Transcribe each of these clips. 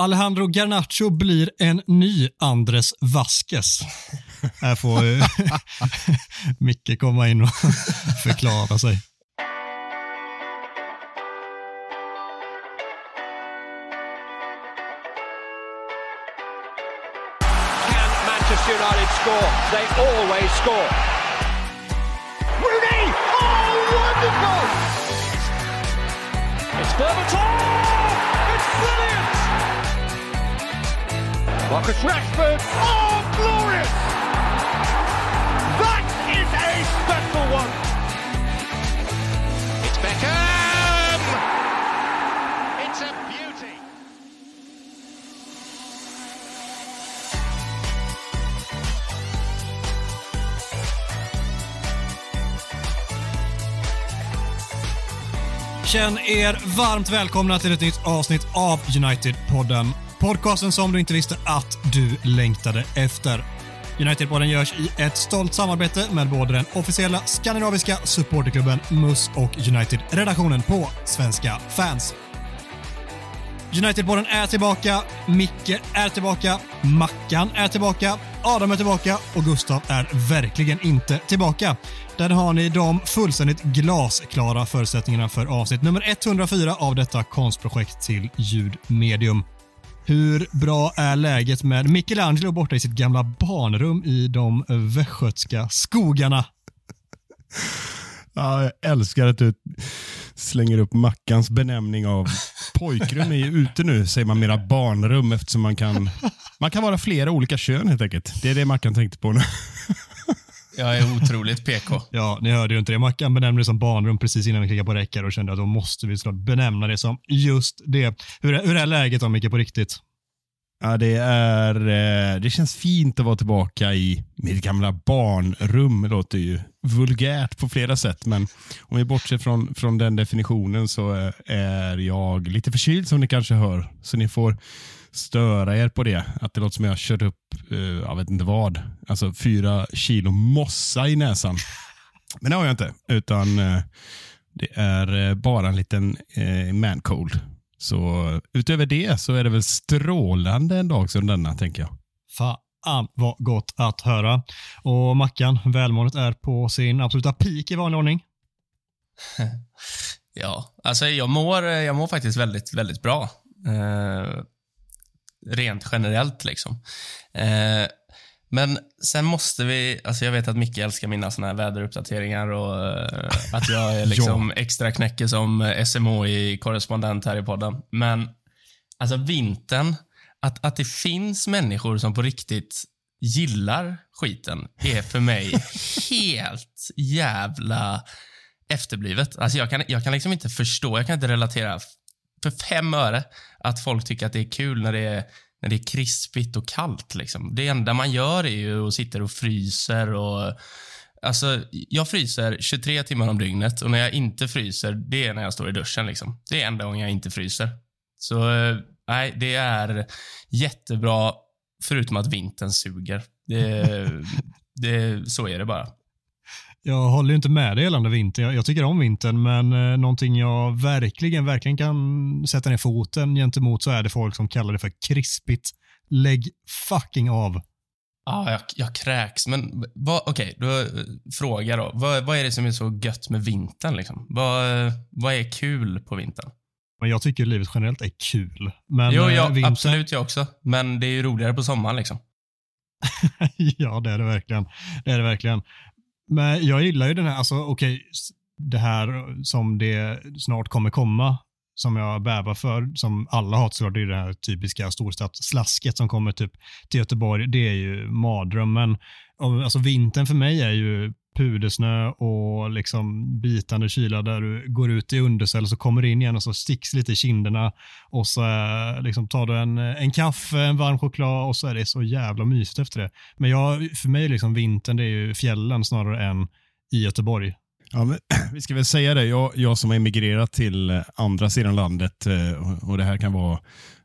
Alejandro Garnacho blir en ny Andres Vasquez. Här får ju eh, Micke komma in och förklara sig. Can Manchester United score? They always score. Rooney! Oh, wonderful! It's Berbatov! It's brilliant! Marcus Rashford! Oh, glorious! That is a special one! It's Beckham! It's a beauty! Känn er varmt välkomna till ett nytt avsnitt av United-podden. Podcasten som du inte visste att du längtade efter. United-podden görs i ett stolt samarbete med både den officiella skandinaviska supporterklubben MUS och United-redaktionen på Svenska fans. United-podden är tillbaka, Micke är tillbaka, Mackan är tillbaka, Adam är tillbaka och Gustav är verkligen inte tillbaka. Där har ni de fullständigt glasklara förutsättningarna för avsnitt nummer 104 av detta konstprojekt till ljudmedium. Hur bra är läget med Michelangelo borta i sitt gamla barnrum i de västgötska skogarna? Ja, jag älskar att du slänger upp Mackans benämning av pojkrum är ju ute nu, säger man mera barnrum eftersom man kan, man kan vara flera olika kön helt enkelt. Det är det Mackan tänkte på nu. Jag är otroligt PK. Ja, ni hörde ju inte det. Mackan benämnde det som barnrum precis innan vi klickade på räckar och kände att då måste vi såklart benämna det som just det. Hur är, hur är läget då, Micke, på riktigt? Ja, det, är, eh, det känns fint att vara tillbaka i mitt gamla barnrum. Det låter ju vulgärt på flera sätt, men om vi bortser från, från den definitionen så eh, är jag lite förkyld som ni kanske hör. Så ni får störa er på det. Att det låter som jag har kört upp, eh, jag vet inte vad, alltså fyra kilo mossa i näsan. Men det har jag inte, utan eh, det är eh, bara en liten eh, man cold. Så utöver det så är det väl strålande en dag som denna, tänker jag. Fan vad gott att höra. Och Mackan, välmåendet är på sin absoluta peak i vanlig ordning. Ja, alltså jag mår, jag mår faktiskt väldigt, väldigt bra. Eh, rent generellt liksom. Eh, men sen måste vi, alltså jag vet att Micke älskar mina såna här väderuppdateringar och eh, att jag är liksom extra knäcker som SMHI-korrespondent här i podden. Men alltså vintern, att, att det finns människor som på riktigt gillar skiten är för mig helt jävla efterblivet. Alltså jag kan, jag kan liksom inte förstå, jag kan inte relatera för fem öre att folk tycker att det är kul när det är, när det är krispigt och kallt. Liksom. Det enda man gör är ju att sitta och fryser och Alltså, jag fryser 23 timmar om dygnet och när jag inte fryser, det är när jag står i duschen. Liksom. Det är enda gången jag inte fryser. Så eh, nej, det är jättebra, förutom att vintern suger. Det, det, så är det bara. Jag håller ju inte med dig gällande vintern. Jag, jag tycker om vintern, men eh, någonting jag verkligen, verkligen kan sätta ner foten gentemot så är det folk som kallar det för krispigt. Lägg fucking av. Ja, jag, jag kräks. Men okej, då eh, fråga då. Vad, vad är det som är så gött med vintern? Liksom? Vad, eh, vad är kul på vintern? Men jag tycker livet generellt är kul. Men jo, eh, ja, vintern, absolut jag också. Men det är ju roligare på sommaren liksom. ja, det är det verkligen. Det är det verkligen. Men jag gillar ju den här, alltså okej, okay, det här som det snart kommer komma, som jag bävar för, som alla har såklart, det är det här typiska storstadsslasket som kommer typ till Göteborg. Det är ju mardrömmen. Alltså vintern för mig är ju pudersnö och liksom bitande kyla där du går ut i underställ och så kommer du in igen och så sticks lite i kinderna och så eh, liksom tar du en, en kaffe, en varm choklad och så är det så jävla mysigt efter det. Men jag, för mig liksom vintern det är ju fjällen snarare än i Göteborg. Ja, men, vi ska väl säga det, jag, jag som har emigrerat till eh, andra sidan landet eh, och- det här kan vara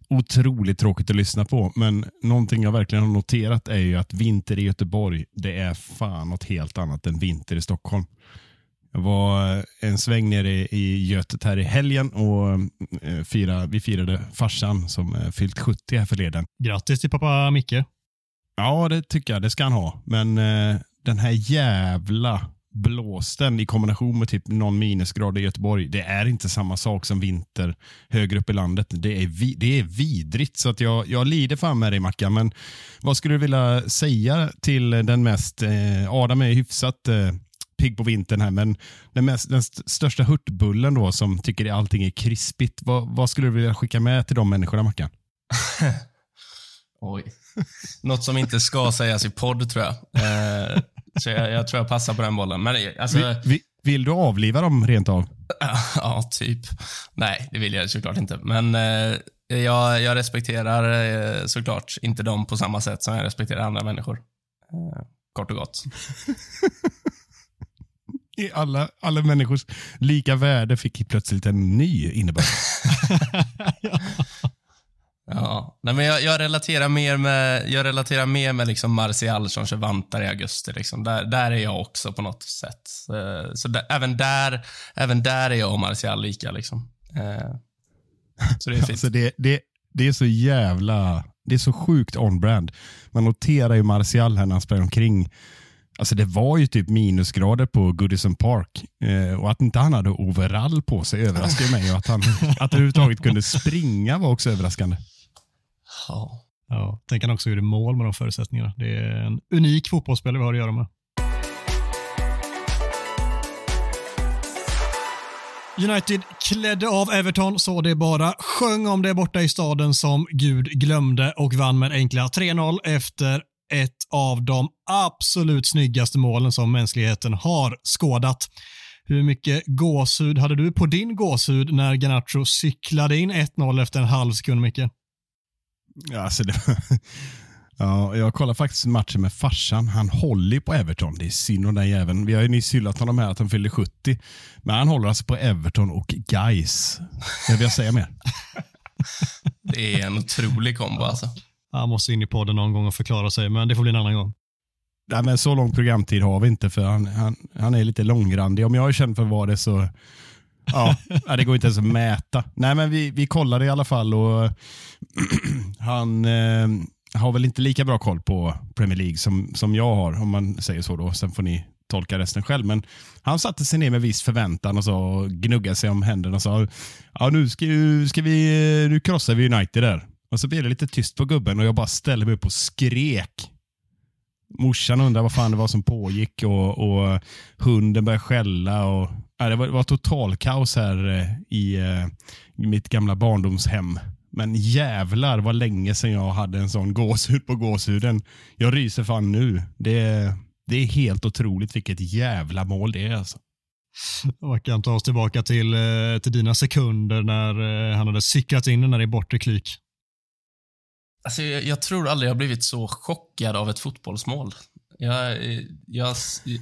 otroligt tråkigt att lyssna på, men någonting jag verkligen har noterat är ju att vinter i Göteborg, det är fan något helt annat än vinter i Stockholm. Jag var en sväng nere i, Götet här i helgen och eh, fira, vi firade farsan som eh, fyllt 70 här förleden. Grattis till pappa Micke. Ja, det tycker jag. Det ska han ha. Men eh, den här jävla blåsten i kombination med typ någon minusgrad i Göteborg, det är inte samma sak som vinter högre upp i landet. Det är, vi, det är vidrigt, så att jag, jag lider fan med dig Mackan. Men vad skulle du vilja säga till den mest, eh, Adam är hyfsat eh, pigg på vintern här, men den, mest, den st största hurtbullen då som tycker att allting är krispigt, vad, vad skulle du vilja skicka med till de människorna Mackan? Oj. Något som inte ska sägas i podd tror jag. Eh, så jag, jag, tror jag passar på den bollen. Men alltså... Vill, vill, vill du avliva dem rent av? ja, typ. Nej, det vill jag såklart inte. Men eh, jag, jag, respekterar eh, såklart inte dem på samma sätt som jag respekterar andra människor. Eh, kort och gott. I alla, alla människors lika värde fick plötsligt en ny innebörd. ja. Ja, Nej, men jag, jag, relaterar mer med, jag relaterar mer med liksom Martial som kör vantar i augusti. Liksom. Där, där är jag också på något sätt. Så, så där, även, där, även där är jag och Martial lika. Liksom. Eh, så det är fint. alltså det, det, det är så jävla... Det är så sjukt on-brand. Man noterar ju Martial här när han sprang omkring. Alltså det var ju typ minusgrader på Goodison Park eh, och att inte han hade overall på sig överraskade mig. Och att han att överhuvudtaget kunde springa var också överraskande. Ja. ja. Tänk han också gjorde mål med de förutsättningarna. Det är en unik fotbollsspelare vi har att göra med. United klädde av Everton så det bara sjöng om det borta i staden som Gud glömde och vann med enkla 3-0 efter ett av de absolut snyggaste målen som mänskligheten har skådat. Hur mycket gåshud hade du på din gåshud när Garnacho cyklade in 1-0 efter en halv sekund, Micke? Ja, alltså det, ja, jag kollar faktiskt matchen med farsan. Han håller på Everton. Det är synd om den jäveln. Vi har ju nyss hyllat honom här att han fyllde 70. Men han håller alltså på Everton och Guys. Vad vill jag säga mer? det är en otrolig kombo alltså. Han måste in i podden någon gång och förklara sig, men det får bli en annan gång. Nej, men så lång programtid har vi inte, för han, han, han är lite långrandig. Om jag är känd för vara det så Ja, det går inte ens att mäta. Nej, men vi, vi kollade i alla fall och han eh, har väl inte lika bra koll på Premier League som, som jag har, om man säger så. då. Sen får ni tolka resten själv. Men han satte sig ner med viss förväntan och så gnuggade sig om händerna och sa ja, nu, ska, ska vi, nu krossar vi United där. Och så blev det lite tyst på gubben och jag bara ställde mig upp och skrek. Morsan undrade vad fan det var som pågick och, och hunden började skälla. Och, ja, det, var, var total kaos här eh, i, eh, i mitt gamla barndomshem. Men jävlar vad länge sedan jag hade en sån gåshud på gåshuden. Jag ryser fan nu. Det, det är helt otroligt vilket jävla mål det är. Alltså. Man kan ta oss tillbaka till, eh, till dina sekunder när han hade cyklat in den där i bortre klyk. Alltså, jag, jag, tror aldrig jag blivit så chockad av ett fotbollsmål. Jag, jag,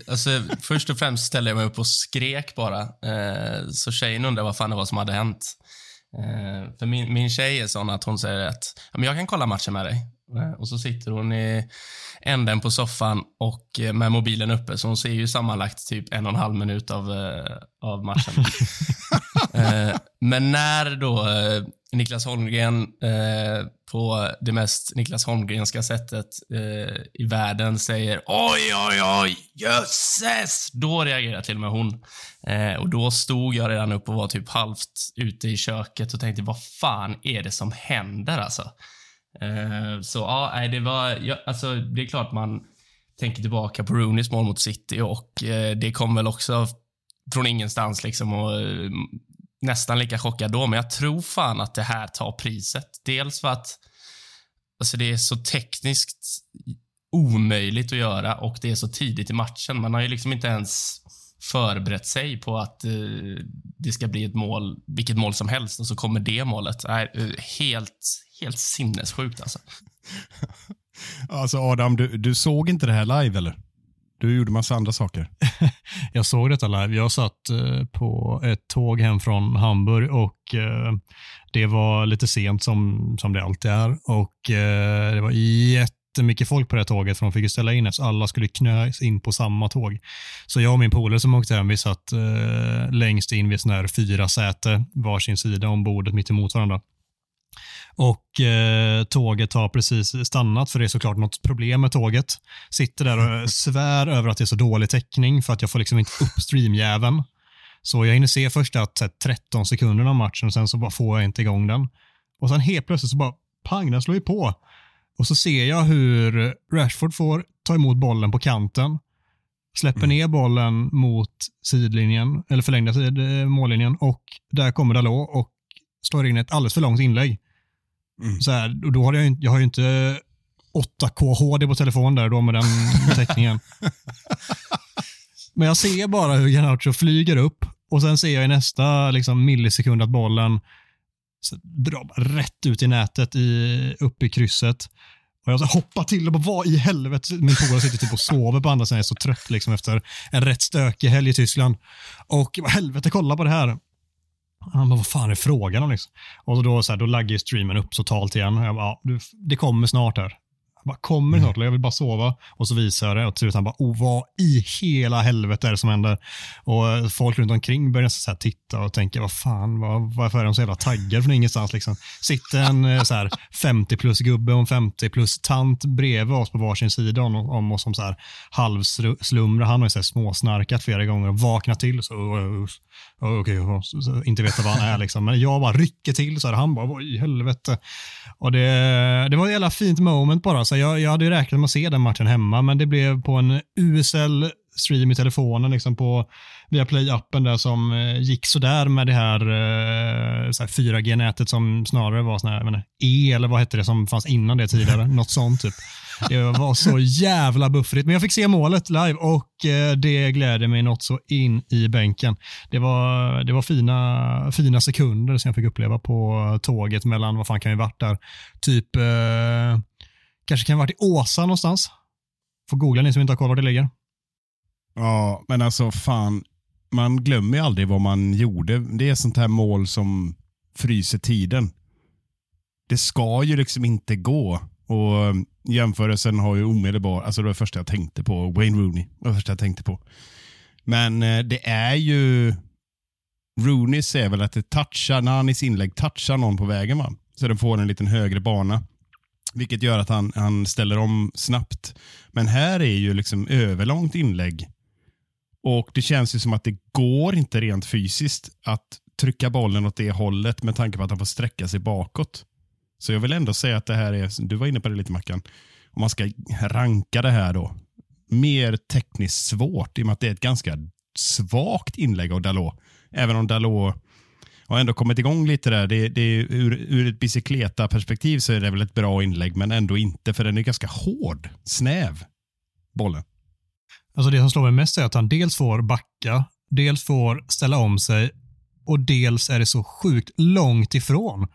alltså, först och främst ställde jag mig upp och skrek bara. Eh, så tjejen undrade vad fan det var som hade hänt. Eh, för min, min tjej är sån att hon säger att men jag kan kolla matchen med dig. Eh, och så sitter hon i änden på soffan och eh, med mobilen uppe, så hon ser ju sammanlagt typ en och en halv minut av, eh, av matchen. Men när då Niklas Holmgren på det mest Niklas Holmgrenska sättet i världen säger oj, oj, oj, jösses! Då reagerar till och med hon. Och då stod jag redan upp och var typ halvt ute i köket och tänkte, vad fan är det som händer alltså? Eh, så ja, det var, ja, alltså det är klart man tänker tillbaka på Rooneys mål mot City och eh, det kom väl också från ingenstans liksom och mm, nästan lika chockad då, men jag tror fan att det här tar priset. Dels för att alltså det är så tekniskt omöjligt att göra och det är så tidigt i matchen. Man har ju liksom inte ens förberett sig på att eh, det ska bli ett mål, vilket mål som helst, och så kommer det målet. Äh, helt, helt sinnessjukt alltså. alltså Adam, du, du såg inte det här live eller? Du gjorde massa andra saker. jag såg detta live. Jag satt eh, på ett tåg hem från Hamburg och eh, det var lite sent som, som det alltid är och eh, det var jättemycket folk på det här tåget för de fick ju ställa in så alla skulle knös in på samma tåg. Så jag och min polare som åkte hem, vi satt eh, längst in vid sån här fyra säte, varsin sida om bordet mitt emot varandra. Och eh, tåget har precis stannat för det är såklart något problem med tåget. Sitter där och svär över att det är så dålig täckning för att jag får liksom inte upp streamjäveln. Så jag hinner se första 13 sekunderna av matchen och sen så bara får jag inte igång den. Och sen helt plötsligt så bara pang, den slår ju på. Och så ser jag hur Rashford får ta emot bollen på kanten. Släpper mm. ner bollen mot sidlinjen, eller förlängda sid, eh, mållinjen och där kommer Dalot och slår in ett alldeles för långt inlägg. Mm. Så här, och då har jag, jag har ju inte 8K HD på telefonen där då med den täckningen. Men jag ser bara hur Garnacho flyger upp och sen ser jag i nästa liksom, millisekund att bollen drar rätt ut i nätet i, upp i krysset. Och jag så hoppar till och bara, vad i helvete? Min polare sitter typ och sover på andra sidan, jag är så trött liksom efter en rätt stökig helg i Tyskland. Och vad helvete, kolla på det här. Han bara, vad fan är frågan om? Liksom? Och då, så här, då laggar streamen upp totalt igen. Jag bara, ja, det kommer snart här. Jag bara, kommer snart, jag vill bara sova. Och så visar jag det och till slut han bara, oh, vad i hela helvete är det som händer? Och eh, folk runt omkring börjar så här titta och tänka, vad fan, vad, varför är de så jävla taggade från ingenstans? Liksom. Sitter en eh, så här, 50 plus gubbe och en 50 plus tant bredvid oss på varsin sida om, om oss som så här halvslumrar. Han har ju så här småsnarkat flera gånger och vaknat till. Så, oh, oh, oh, okej, okay, inte veta vad han är liksom. Men jag bara rycker till så här, han bara, vad i helvete. Och det, det var ett jävla fint moment bara. Så Alltså, jag, jag hade ju räknat med att se den matchen hemma, men det blev på en USL stream i telefonen liksom på via Play-appen där som eh, gick sådär med det här, eh, så här 4G-nätet som snarare var sån här, E eller vad hette det som fanns innan det tidigare, något sånt typ. Det var så jävla buffrigt. Men jag fick se målet live och eh, det gläder mig något så in i bänken. Det var, det var fina, fina sekunder som jag fick uppleva på tåget mellan, vad fan kan vi varit där? Typ, eh, kanske kan vi varit i Åsa någonstans. Får googla ni som inte har koll var det ligger. Ja, men alltså fan, man glömmer ju aldrig vad man gjorde. Det är sånt här mål som fryser tiden. Det ska ju liksom inte gå. Och um, Jämförelsen har ju omedelbar. alltså det var det första jag tänkte på, Wayne Rooney. Det var det första jag tänkte på. Men eh, det är ju, Rooney ser väl att det touchar, när han i sin inlägg touchar någon på vägen va? Så den får en liten högre bana. Vilket gör att han, han ställer om snabbt. Men här är ju liksom överlångt inlägg. Och det känns ju som att det går inte rent fysiskt att trycka bollen åt det hållet med tanke på att han får sträcka sig bakåt. Så jag vill ändå säga att det här är, du var inne på det lite Mackan, om man ska ranka det här då, mer tekniskt svårt i och med att det är ett ganska svagt inlägg av Dalot. Även om Dalot har ändå kommit igång lite där. Det, det, ur, ur ett bicykleta-perspektiv så är det väl ett bra inlägg, men ändå inte, för den är ganska hård, snäv, bollen. Alltså det som slår mig mest är att han dels får backa, dels får ställa om sig och dels är det så sjukt långt ifrån.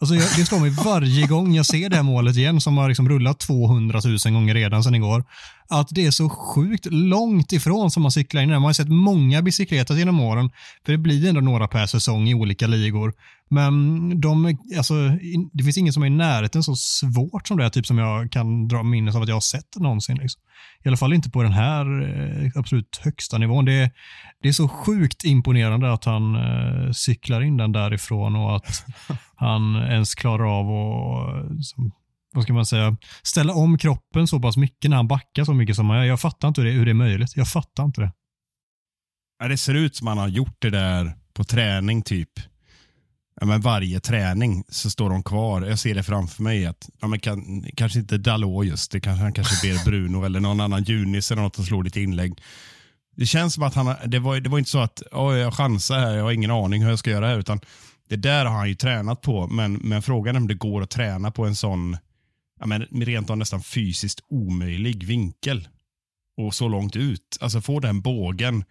Alltså jag, det slår mig varje gång jag ser det här målet igen som har liksom rullat 200 000 gånger redan sedan igår. Att det är så sjukt långt ifrån som man cyklar in. Man har sett många bicykletas genom åren. För det blir ändå några per säsong i olika ligor. Men de, alltså, det finns ingen som är i närheten så svårt som det är, typ som jag kan dra minnes av att jag har sett någonsin. Liksom. I alla fall inte på den här eh, absolut högsta nivån. Det, det är så sjukt imponerande att han eh, cyklar in den därifrån och att han ens klarar av att som, vad ska man säga, ställa om kroppen så pass mycket när han backar så mycket som han gör. Jag fattar inte hur det, hur det är möjligt. Jag fattar inte det. Ja, det ser ut som han har gjort det där på träning typ ja, men varje träning så står de kvar. Jag ser det framför mig. att ja, men kan, Kanske inte Dalot just, det kanske, han kanske ber Bruno eller någon annan Junis eller något att slå lite inlägg. Det känns som att han, det var, det var inte så att oh, jag chansar här, jag har ingen aning hur jag ska göra här. Utan det där har han ju tränat på. Men, men frågan är om det går att träna på en sån ja, men, rent av nästan fysiskt omöjlig vinkel. Och så långt ut. Alltså få den bågen.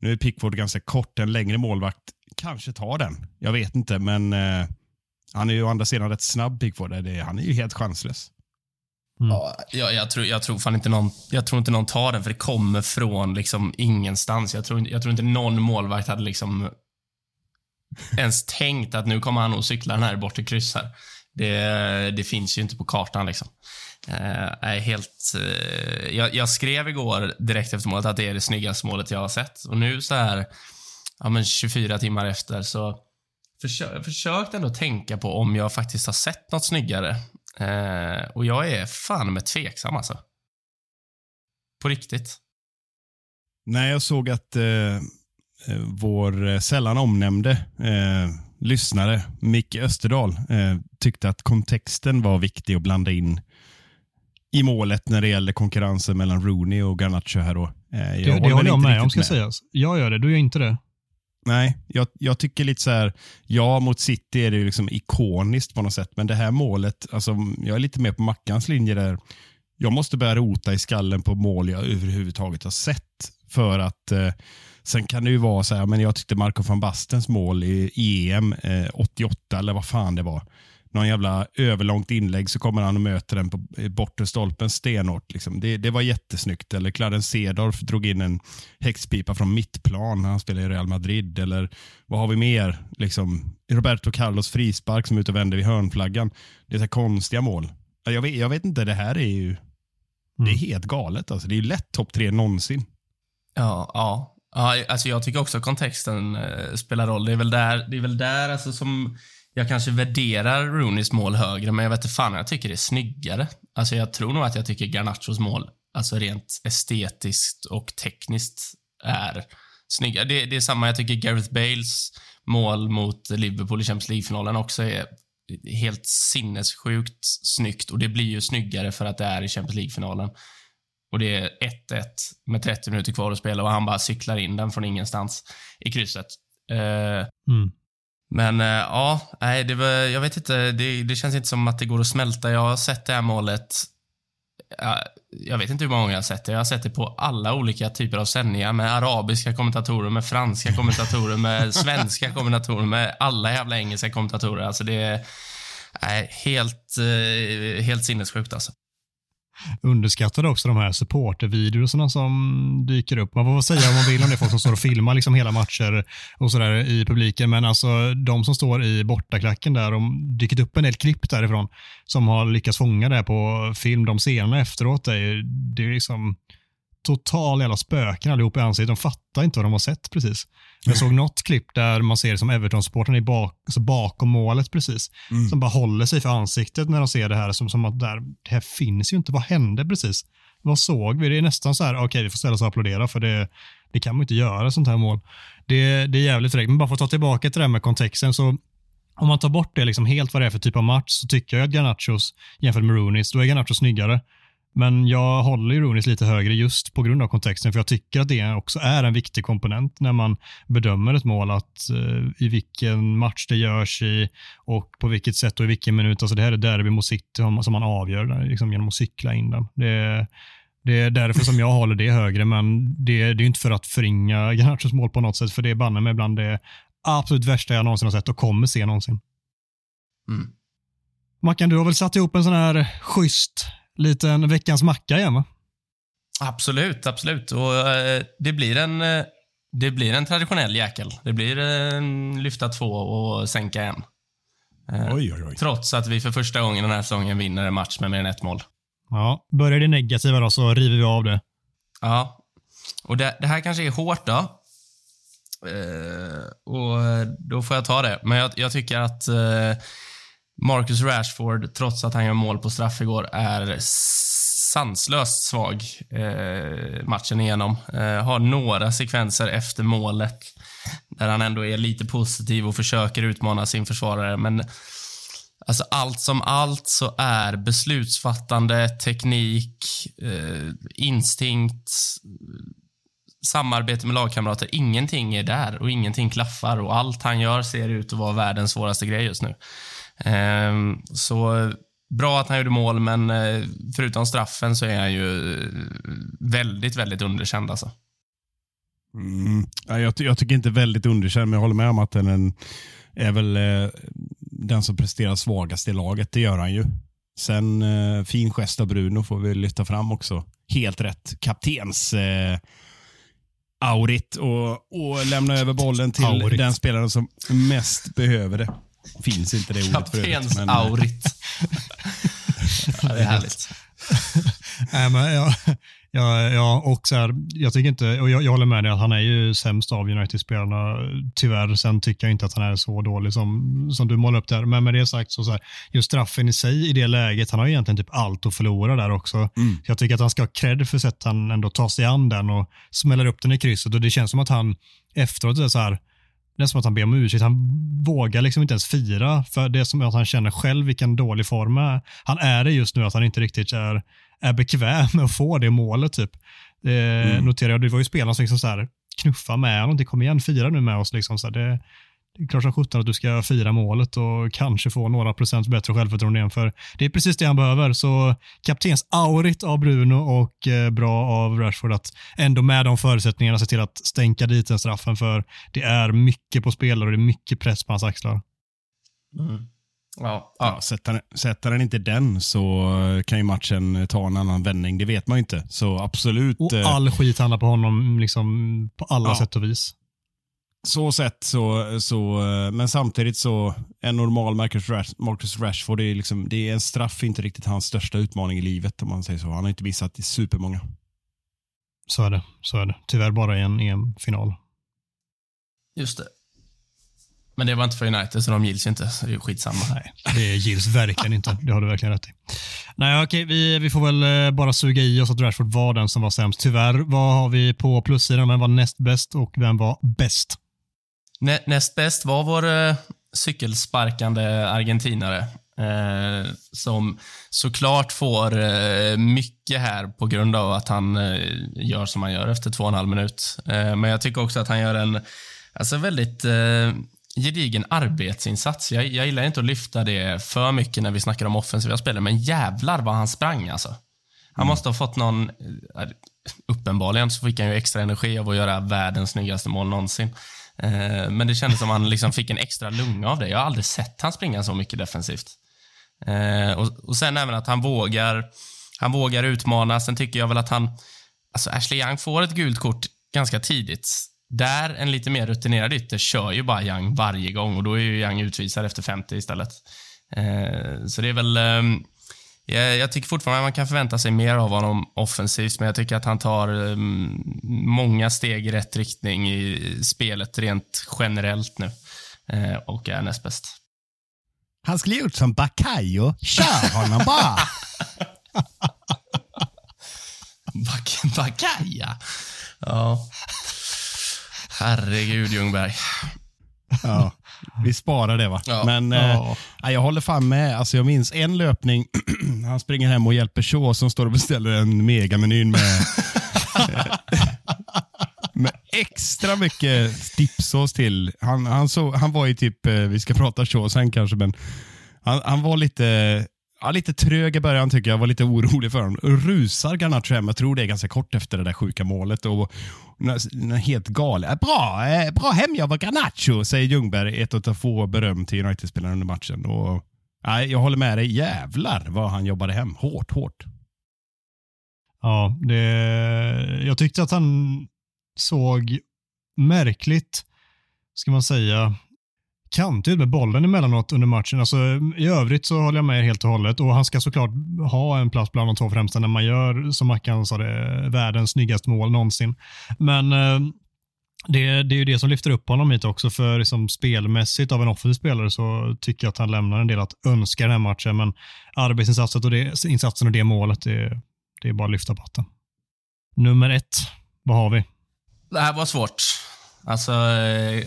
Nu är Pickford ganska kort, en längre målvakt kanske tar den. Jag vet inte, men eh, han är ju å andra sidan rätt snabb Pickford. Det, han är ju helt chanslös. Mm. Ja, jag, jag, tror, jag tror fan inte någon, jag tror inte någon tar den, för det kommer från liksom ingenstans. Jag tror, jag tror inte någon målvakt hade liksom ens tänkt att nu kommer han att cykla den här bort till kryss här. Det, det finns ju inte på kartan liksom. Eh, är helt, eh, jag, jag skrev igår direkt efter målet att det är det snyggaste målet jag har sett. Och nu så här, ja men 24 timmar efter så försö, försökte ändå tänka på om jag faktiskt har sett något snyggare. Eh, och jag är fan med tveksam alltså. På riktigt. Nej, jag såg att eh, eh vår eh, sällan omnämnde eh, lyssnare, Micke Österdahl, eh, tyckte att kontexten var viktig att blanda in i målet när det gäller konkurrensen mellan Rooney och Garnacho här då. Eh, det, det håller jag med om ska med. sägas. Jag gör det, du gör inte det. Nej, jag, jag, tycker lite så här, ja mot City är det liksom ikoniskt på något sätt, men det här målet, alltså, jag är lite mer på Mackans linje där. Jag måste börja rota i skallen på mål jag överhuvudtaget har sett för att eh, Sen kan det ju vara så här, men jag tyckte Marco van Bastens mål i EM eh, 88 eller vad fan det var någon jävla överlångt inlägg så kommer han och möter den på bortre stolpen stenhårt. Liksom. Det, det var jättesnyggt. Eller Clarence Cedorf drog in en häxpipa från mittplan när han spelade i Real Madrid. Eller vad har vi mer? Liksom, Roberto Carlos frispark som är ute och vänder vid hörnflaggan. Det är så konstiga mål. Jag vet, jag vet inte, det här är ju det är mm. helt galet. Alltså. Det är lätt topp tre någonsin. Ja, ja ja alltså jag tycker också kontexten eh, spelar roll. Det är väl där, det är väl där alltså som jag kanske värderar Rooneys mål högre, men jag vet inte fan, jag tycker det är snyggare. Alltså jag tror nog att jag tycker Garnachos mål, alltså rent estetiskt och tekniskt, är snyggare. Det, det är samma, jag tycker Gareth Bales mål mot Liverpool i Champions League-finalen också är helt sinnessjukt snyggt och det blir ju snyggare för att det är i Champions League-finalen. Och det är 1-1 med 30 minuter kvar att spela och han bara cyklar in den från ingenstans i krysset. Uh, mm. Men äh, ja, nej, det var, jag vet inte. Det, det, känns inte som att det går att smälta. Jag har sett det här målet. Jag, jag vet inte hur många gånger jag har sett det. Jag har sett det på alla olika typer av sändningar med arabiska kommentatorer, med franska kommentatorer, med svenska kommentatorer, med alla jävla engelska kommentatorer. Alltså det är nej, helt, eh, helt sinnessjukt alltså underskattade också de här supportervideorna som dyker upp. Man får säga vad man vill om det är folk som står och filmar liksom hela matcher och sådär i publiken, men alltså de som står i bortaklacken där, de dykt upp en del klipp därifrån som har lyckats fånga det på film. De scenerna efteråt, det är, det är liksom total jävla spöken allihop i ansiktet. De fattar inte vad de har sett precis. Jag såg något klipp där man ser som Everton-supporten är bak, alltså bakom målet precis. Mm. Som bara håller sig för ansiktet när de ser det här. Som, som att där, det här finns ju inte. Vad hände precis? Vad såg vi? Det är nästan så här, okej okay, vi får ställa oss och applådera för det, det kan man inte göra sånt här mål. Det, det är jävligt fräckt. Men bara för att ta tillbaka till det här med kontexten så om man tar bort det liksom helt vad det är för typ av match så tycker jag att Garnachos jämfört med Rooneys, då är Garnacho snyggare. Men jag håller ju Ronis lite högre just på grund av kontexten, för jag tycker att det också är en viktig komponent när man bedömer ett mål, att uh, i vilken match det görs i och på vilket sätt och i vilken minut. Alltså det här är derby mot City som man avgör liksom genom att cykla in den. Det, det är därför som jag håller det högre, men det, det är inte för att förringa Garnachos mål på något sätt, för det är banne mig bland det absolut värsta jag någonsin har sett och kommer se någonsin. Mm. Mackan, du har väl satt ihop en sån här schysst liten veckans macka igen va? Absolut, absolut. Och eh, det blir en eh, det blir en traditionell jäkel. Det blir en lyfta två och sänka en. Eh, oj, oj, oj. Trots att vi för första gången den här säsongen vinner en match med mer än ett mål. Ja, börjar det negativa då så river vi av det. Ja, och det, det här kanske är hårt då. Eh, och då får jag ta det. Men jag, jag tycker att eh, Marcus Rashford, trots att han gör mål på straff igår, är sanslöst svag eh, matchen igenom. Eh, har några sekvenser efter målet där han ändå är lite positiv och försöker utmana sin försvarare, men Alltså allt som allt så är beslutsfattande, teknik, eh, instinkt, samarbete med lagkamrater, ingenting är där och ingenting klaffar och allt han gör ser ut att vara världens svåraste grej just nu. Ehm, så bra att han gjorde mål, men eh, förutom straffen så är han ju eh, väldigt, väldigt underkänd alltså. Mm. Jag, jag, tycker inte väldigt underkänd, men jag håller med om att den är väl eh, den som presterar svagast i laget. Det gör han ju. Sen eh, fin gest av Bruno får vi lyfta fram också. Helt rätt. Kaptens eh, Aurit och, och lämna över bollen till Aurit. den spelaren som mest behöver det. Finns inte det ordet för övrigt, men- Kaptens-aurit. ja, det är härligt. Nej, men jag, jag, jag, och så här, jag, tycker inte, och jag, jag håller med dig att han är ju sämst av United-spelarna. Tyvärr, sen tycker jag inte att han är så dålig som, som du målar upp där. Men med det sagt, så, så här, just straffen i sig i det läget, han har ju egentligen typ allt att förlora där också. Så jag tycker att han ska ha cred för sätt han ändå tar sig an den och smäller upp den i krysset. Och det känns som att han efteråt är så här, det är som att han ber om ursäkt. Han vågar liksom inte ens fira för det är som att han känner själv vilken dålig form är. Han är det just nu att han inte riktigt är, är bekväm med att få det målet. Typ. Det Mm. noterar jag. Det var ju spelarna som liksom så här, knuffa med honom. Kom igen, fira nu med oss. Liksom. Så här, det, det är klart som sjutton att du ska fira målet och kanske få några procent bättre självförtroende igen. För det är precis det han behöver. Så kaptens aurit av Bruno och eh, bra av Rashford att ändå med de förutsättningarna se till att stänka dit den straffen. För det är mycket på spelare och det är mycket press på hans axlar. Ja, Ja, ja. sätter, sätter han inte den så kan ju matchen ta en annan vändning. Det vet man ju inte. Så absolut. Och eh, all skit handlar på honom liksom, på alla Ja. sätt och vis. Så sett så, så, eh, men samtidigt så, en normal Marcus, Rash, Marcus Rashford, det är, liksom, det är en straff inte riktigt hans största utmaning i livet om man säger så. Han har inte missat i supermånga. Så är det. Så är det. Tyvärr bara i en EM-final. just det. Men det var inte för United, så de gills ju inte. Så det är ju skitsamma. Nej, det gills verkligen inte. Det har du verkligen rätt i. Nej, okej, vi, vi får väl eh, bara suga i oss att Rashford var den som var sämst. Tyvärr, vad har vi på plussidan? Vem var näst bäst och vem var bäst? Nä, näst bäst var vår eh, cykelsparkande argentinare. Eh, som såklart får eh, mycket här på grund av att han eh, gör som han gör efter två och en halv minut. Eh, men jag tycker också att han gör en alltså väldigt eh, gedigen arbetsinsats. Jag, jag gillar inte att lyfta det för mycket när vi snackar om offensiva spelare, men jävlar vad han sprang alltså. Han måste ha fått någon, eh, uppenbarligen så fick han ju extra energi av att göra världens snyggaste mål någonsin. Eh, Men det kändes som han liksom fick en extra lunga av det. Jag har aldrig sett han springa så mycket defensivt. Eh, Och, och sen även att han vågar, han vågar utmana. Sen tycker jag väl att han, alltså Ashley Young får ett gult kort ganska tidigt. Där en lite mer rutinerad ytter kör ju bara Young varje gång och då är ju Young utvisad efter 50 istället. Eh, Så det är väl, ehm, jag, jag tycker fortfarande man kan förvänta sig mer av honom offensivt, men jag tycker att han tar um, många steg i rätt riktning i spelet rent generellt nu. Eh, och är näst bäst. Han skulle gjort som Bakayo. Kör honom bara! Bak- Bakaja. Ja. Herregud, Ljungberg. Ja, vi sparar det va. Ja. Men eh, Ja. ja, jag håller fan med. Alltså, jag minns en löpning. Han springer hem och hjälper Shaw som står och beställer en megamenyn med, med extra mycket dipsås till. Han, han, så, han var ju typ, eh, vi ska prata Shaw sen kanske, men han, han var lite Ja, lite trög i början tycker jag. var lite orolig för honom. Rusar Garnacho hem. Jag tror det är ganska kort efter det där sjuka målet. Och, helt galen. Bra, eh, bra hemjobb Garnacho, säger Ljungberg. Ett av få beröm till United-spelarna under matchen. Och, nej, jag håller med dig. Jävlar vad han jobbade hem. Hårt, hårt. Ja, det, jag tyckte att han såg märkligt, ska man säga, kantig ut med bollen emellanåt under matchen. Alltså, I övrigt så håller jag med er helt och hållet och han ska såklart ha en plats bland de två främsta när man gör, som Mackan sa, det, världens snyggaste mål någonsin. Men eh, det, det är ju det som lyfter upp honom hit också, för liksom spelmässigt av en offensiv spelare så tycker jag att han lämnar en del att önska den här matchen, men arbetsinsatsen och det, insatsen och det målet, det, det är bara att lyfta på hatten. Nummer ett, vad har vi? Det här var svårt. Alltså, eh,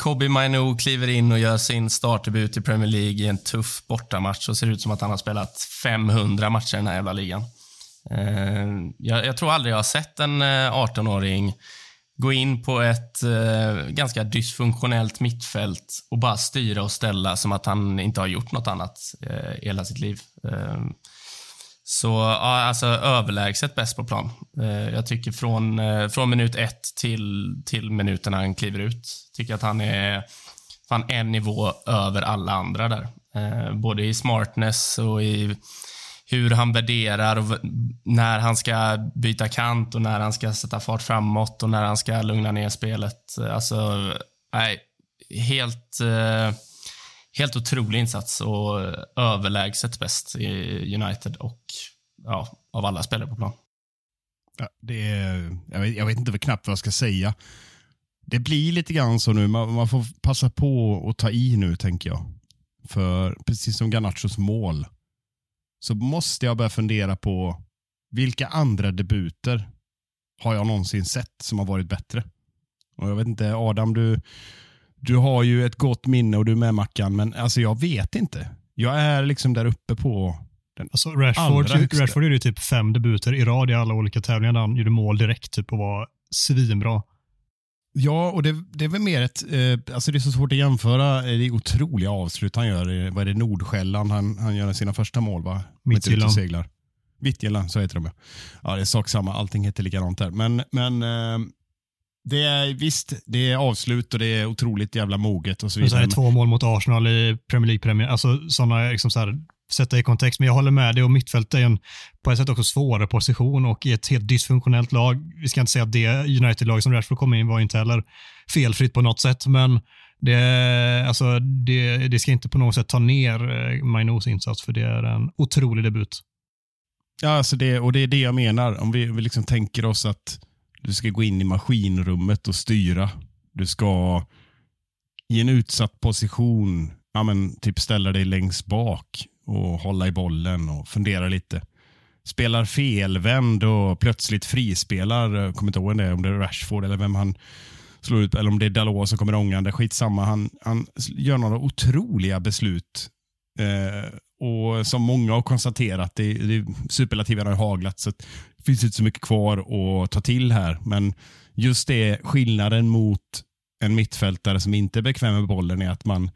Kobe Mainu kliver in och gör sin startdebut i Premier League i en tuff bortamatch och ser ut som att han har spelat 500 matcher i den här jävla ligan. Eh, jag, jag tror aldrig jag har sett en eh, 18-åring gå in på ett eh, ganska dysfunktionellt mittfält och bara styra och ställa som att han inte har gjort något annat eh, hela sitt liv. Så ja, alltså överlägset bäst på plan. Eh, jag tycker från, eh, från minut ett till, till minuten han kliver ut, tycker att han är fan en nivå över alla andra där. Eh, både i smartness och i hur han värderar och när han ska byta kant och när han ska sätta fart framåt och när han ska lugna ner spelet. Alltså, nej, helt, eh, helt otrolig insats och överlägset bäst i United och ja, av alla spelare på plan. Ja, det är, jag, vet, jag vet inte knappt vad jag ska säga. Det blir lite grann så nu. Man, man får passa på att ta i nu, tänker jag. För precis som Garnachos mål så måste jag börja fundera på vilka andra debuter har jag någonsin sett som har varit bättre? Och Jag vet inte, Adam, du, du har ju ett gott minne och du är med Mackan, men alltså jag vet inte. Jag är liksom där uppe på den Alltså Rashford, allra högsta. Rashford gjorde ju typ fem debuter i rad i alla olika tävlingar där han gjorde mål direkt typ och var svinbra. Ja, och det, det är väl mer ett... Eh, alltså det är så svårt att jämföra eh, det otroliga avslut han gör. i- Vad är det? Nordsjälland han, han gör sina första mål, va? Och Midtjylland. seglar. Så heter de ja. Ja, det är sak samma. Allting heter likadant där. Men, men eh, det är visst, det är avslut och det är otroligt jävla moget och så Men så vidare. är det två mål mot Arsenal i Premier League-premiär. Alltså sådana, liksom så här, sätta i kontext. Men jag håller med dig och mittfält är en på ett sätt också svårare position och i ett helt dysfunktionellt lag. Vi ska inte säga att det United-lag som Rashford kom in var inte heller felfritt på något sätt, men det, alltså, det, det ska inte på något sätt ta ner eh, Mainos insats, för det är en otrolig debut. Ja, alltså det, och det är det jag menar. Om vi, vi liksom tänker oss att du ska gå in i maskinrummet och styra. Du ska i en utsatt position, ja men, typ ställa dig längst bak och hålla i bollen och fundera lite. Spelar felvänd och plötsligt frispelar, jag kommer inte ihåg det, om det är Rashford eller vem han slår ut, eller om det är Dalot som kommer ångande, skitsamma. Han, han gör några otroliga beslut Eh, och som många har konstaterat, det, det, superlativen har haglat så finns inte så mycket kvar att ta till här. Men just det, skillnaden mot en mittfältare som inte är bekväm med bollen är att man,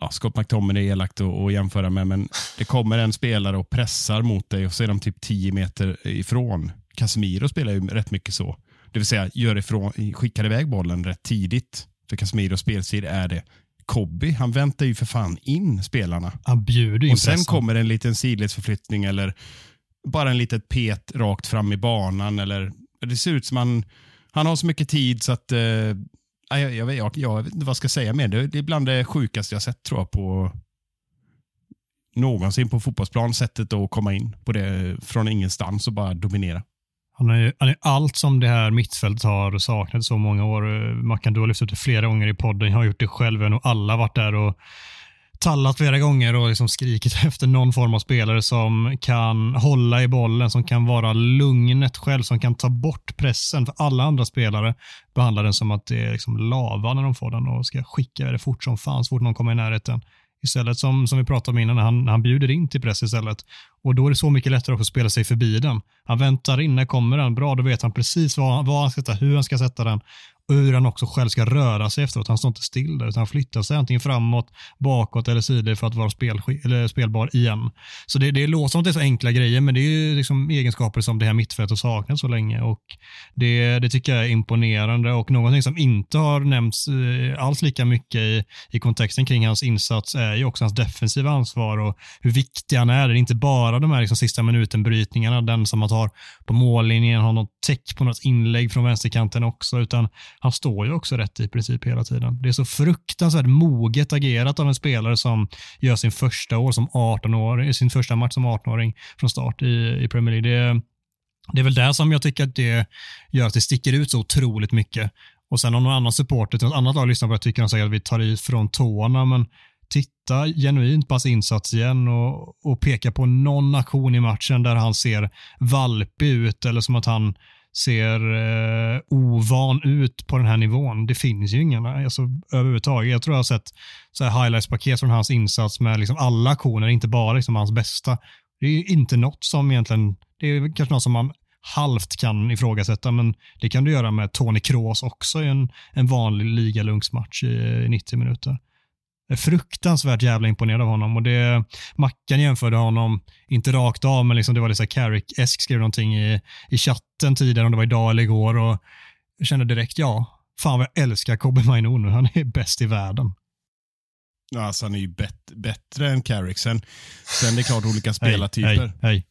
ja, Scott McTominay är elakt att, jämföra med, men det kommer en spelare och pressar mot dig och så är de typ 10 meter ifrån. Casemiro spelar ju rätt mycket så. Det vill säga gör ifrån, skickar iväg bollen rätt tidigt. För Casemiros spelstil är det. Kobby, han väntar ju för fan in spelarna. Han bjuder in Och sen pressen. kommer en liten sidledsförflyttning eller bara en litet pet rakt fram i banan. Eller, det ser ut som han, han har så mycket tid så att... Eh, jag, jag, vet- jag, jag vet inte vad jag ska säga mer. Det, det är bland det sjukaste jag sett tror jag på någonsin på fotbollsplan. Sättet att komma in på det från ingenstans och bara dominera. Han är, han är allt som det här mittfältet har saknat så många år. Eh, Mackan, du har lyft upp det flera gånger i podden. Jag har gjort det själv. Jag har nog alla varit där och tallat flera gånger och liksom skrikit efter någon form av spelare som kan hålla i bollen, som kan vara lugnet själv, som kan ta bort pressen. För alla andra spelare behandlar den som att det är liksom lava när de får den och ska skicka det fort som fan så fort någon kommer i närheten. Istället som, som vi pratade om innan, han, han bjuder in till press istället. Och då är det så mycket lättare att spela sig förbi den. Han väntar in, när kommer den? Bra, då vet han precis vad, vad han ska sätta, hur han ska sätta den och hur han också själv ska röra sig efteråt. Han står inte still där, utan han flyttar sig antingen framåt, bakåt eller sidor för att vara spel, eller spelbar igen. Så det, det låter som att det är så enkla grejer, men det är ju liksom egenskaper som det här mittfältet har saknat så länge och det, det tycker jag är imponerande och någonting som inte har nämnts eh, alls lika mycket i, i kontexten kring hans insats är ju också hans defensiva ansvar och hur viktig han är. Det är inte bara de här liksom sista minuten-brytningarna, den som man tar på mållinjen, har något täck på något inlägg från vänsterkanten också, utan han står ju också rätt i princip hela tiden. Det är så fruktansvärt moget agerat av en spelare som gör sin första år som 18 år, sin första match som 18-åring från start i, i Premier League. Det, det är väl där som jag tycker att det gör att det sticker ut så otroligt mycket. Och sen om någon annan supporter till något annat lag lyssnar på det tycker de säkert att vi tar i från tårna, men titta genuint på hans insats igen och, och peka på någon aktion i matchen där han ser valpig ut eller som att han ser eh, ovan ut på den här nivån. Det finns ju ingen alltså, överhuvudtaget. Jag tror jag har sett så här highlights-paket från hans insats med liksom alla aktioner, inte bara liksom hans bästa. Det är ju inte något som egentligen, det är kanske något som man halvt kan ifrågasätta, men det kan du göra med Tony Kroos också i en, en vanlig ligalunksmatch i 90 minuter. Är fruktansvärt jävla imponerad av honom och det, Mackan jämförde honom, inte rakt av, men liksom det var lite så Carrick-esk skrev någonting i, i chatten tidigare, om det var idag eller igår och jag kände direkt, ja, fan vad jag älskar Kobe Mainu nu, han är bäst i världen. Ja, Alltså, han är ju bet, bättre än Carrick. Sen, sen det är klart olika Hej, spelartyper. Hej, hej.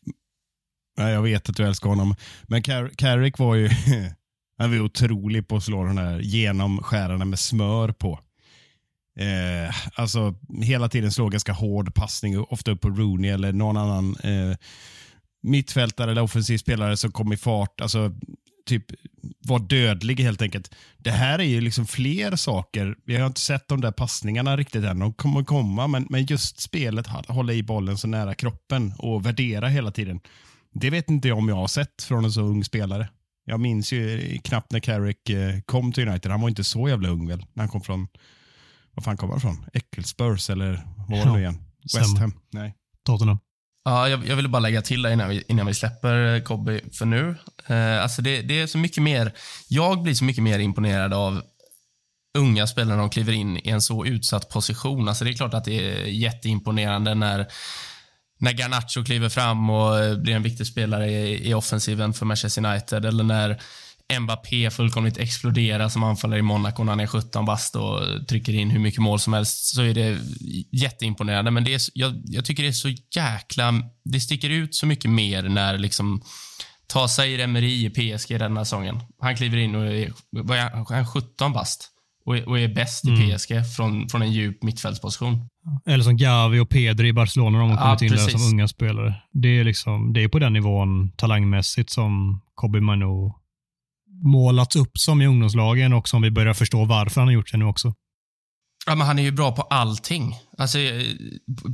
Ja, jag vet att du älskar honom. Men Car Carrick var ju han var otrolig på att slå den här genomskärarna med smör på. Eh, alltså hela tiden slå ganska hård passning, ofta upp på Rooney eller någon annan eh, mittfältare eller offensiv spelare som kom i fart. Alltså typ var dödlig helt enkelt. Det här är ju liksom fler saker. Vi har inte sett de där passningarna riktigt än. De kommer komma, men, men just spelet, hålla i bollen så nära kroppen och värdera hela tiden. Det vet inte jag om jag har sett från en så ung spelare. Jag minns ju knappt när Carrick eh, kom till United. Han var inte så jävla ung väl, när han kom från, vad fan kom han från? Ecclespurs eller vad var det nu igen? West Ham? Nej. Tottenham. Ja, jag, jag ville bara lägga till det innan vi, innan vi släpper Kobby för nu. Eh, alltså det, det är så mycket mer, jag blir så mycket mer imponerad av unga spelare när de kliver in i en så utsatt position. Alltså det är klart att det är jätteimponerande när, när Garnacho kliver fram och blir en viktig spelare i, i offensiven för Manchester United eller när Mbappé fullkomligt exploderar som anfallare i Monaco när han är 17 bast och trycker in hur mycket mål som helst så är det jätteimponerande. Men det är, jag, jag tycker det är så jäkla... Det sticker ut så mycket mer när liksom ta sig Emery i PSG den här säsongen. Han kliver in och är, är han 17 bast och är, och är bäst i Mm. PSG från, från en djup mittfältsposition. Eller som Gavi och Pedri i Barcelona de har Ja, kommit in där som unga spelare. Det är, liksom, det är på den nivån talangmässigt som Kobe Manu målats upp som i ungdomslagen och som vi börjar förstå varför han har gjort det nu också. Ja, men han är ju bra på allting. Alltså, eh,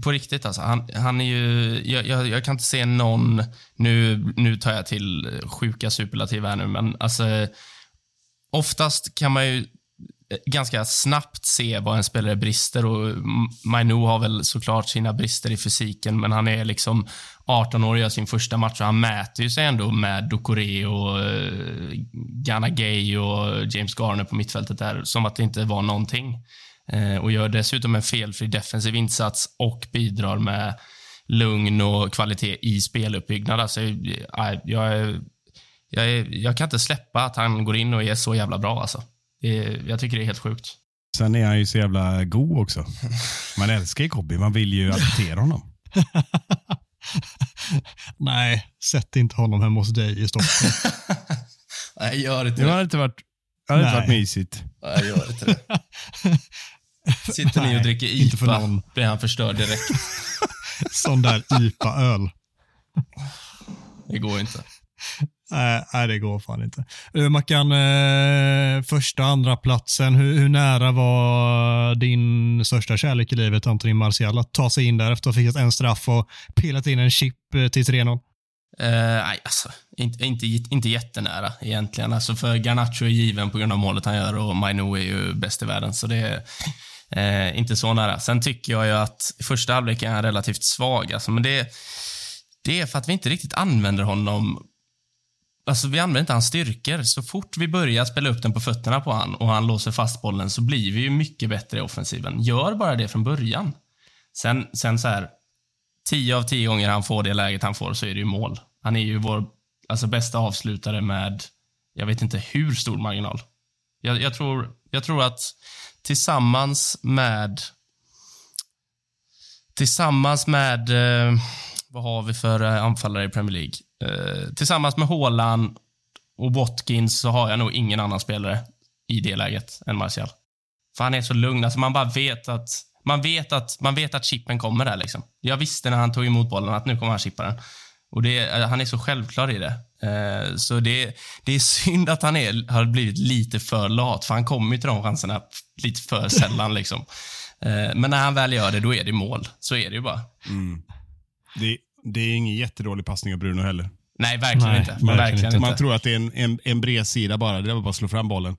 på- riktigt alltså. Han, han är ju... Jag, jag, jag kan inte se någon... Nu, nu tar jag till sjuka superlativ här nu, men alltså... Oftast kan man ju eh, ganska snabbt se vad en spelare brister och Mainu har väl såklart sina brister i fysiken, men han är liksom 18 år och gör sin första match och han mäter ju sig ändå med Ducoré och uh, Ghana Gay och James Garner på mittfältet där, som att det inte var någonting. Eh, och gör dessutom en felfri defensiv insats och bidrar med lugn och kvalitet i speluppbyggnad. Alltså, eh, jag, jag, är, jag kan inte släppa att han går in och är så jävla bra. Alltså. Det jag tycker det är helt sjukt. Sen är han ju så jävla god också. Man älskar ju Kobby, man vill ju adoptera honom. Nej, sätt inte honom hemma hos dig i Stockholm. Nej, gör inte Det hade inte varit, det hade inte Nej. varit mysigt. Nej, gör inte det. Sitter ni och Nej, dricker inte för IPA någon. blir han förstörd direkt. Sån där IPA-öl. Det går inte. Nej, nej, det går fan inte. Mackan, eh, första andra platsen hur, hur nära var din största kärlek i livet, Anthony Martial, att ta sig in där efter att ha fixat en straff och pillat in en chip eh, till 3-0? Uh, eh, nej, alltså. Inte, inte, inte jättenära egentligen. Alltså, för Garnacho är given på grund av målet han gör och Mainu är ju bäst i världen. Så det är uh, inte så nära. Sen tycker jag ju att första halvleken är relativt svag. Alltså, men det, det är för att vi inte riktigt använder honom Alltså vi använder inte hans styrkor. Så fort vi börjar spela upp den på fötterna på han och han låser fast bollen så blir vi ju mycket bättre i offensiven. Gör bara det från början. Sen, sen så här, tio av tio gånger han får det läget han får så är det ju mål. Han är ju vår alltså, bästa avslutare med, jag vet inte hur stor marginal. Jag, jag, tror, jag tror att tillsammans med Tillsammans med, eh, vad har vi för eh, anfallare i Premier League? Eh, tillsammans med Haaland och Watkins så har jag nog ingen annan spelare i det läget än Martial. För han är så lugn. Alltså man bara vet att man vet att, man vet att chippen kommer där. Liksom. Jag visste när han tog emot bollen att nu kommer han chippa den. Och det, eh, han är så självklar i det. Eh, så det, det är synd att han är, har blivit lite för lat, för han kommer ju till de chanserna lite för sällan. liksom. Eh, men när han väl gör det, då är det mål. Så är det ju bara. Mm. Det, det är ingen jättedålig passning av Bruno heller. Nej, verkligen Nej, inte. verkligen Verkligen, inte. Man tror att det är en, en, en bred sida bara. Det är bara att slå fram bollen.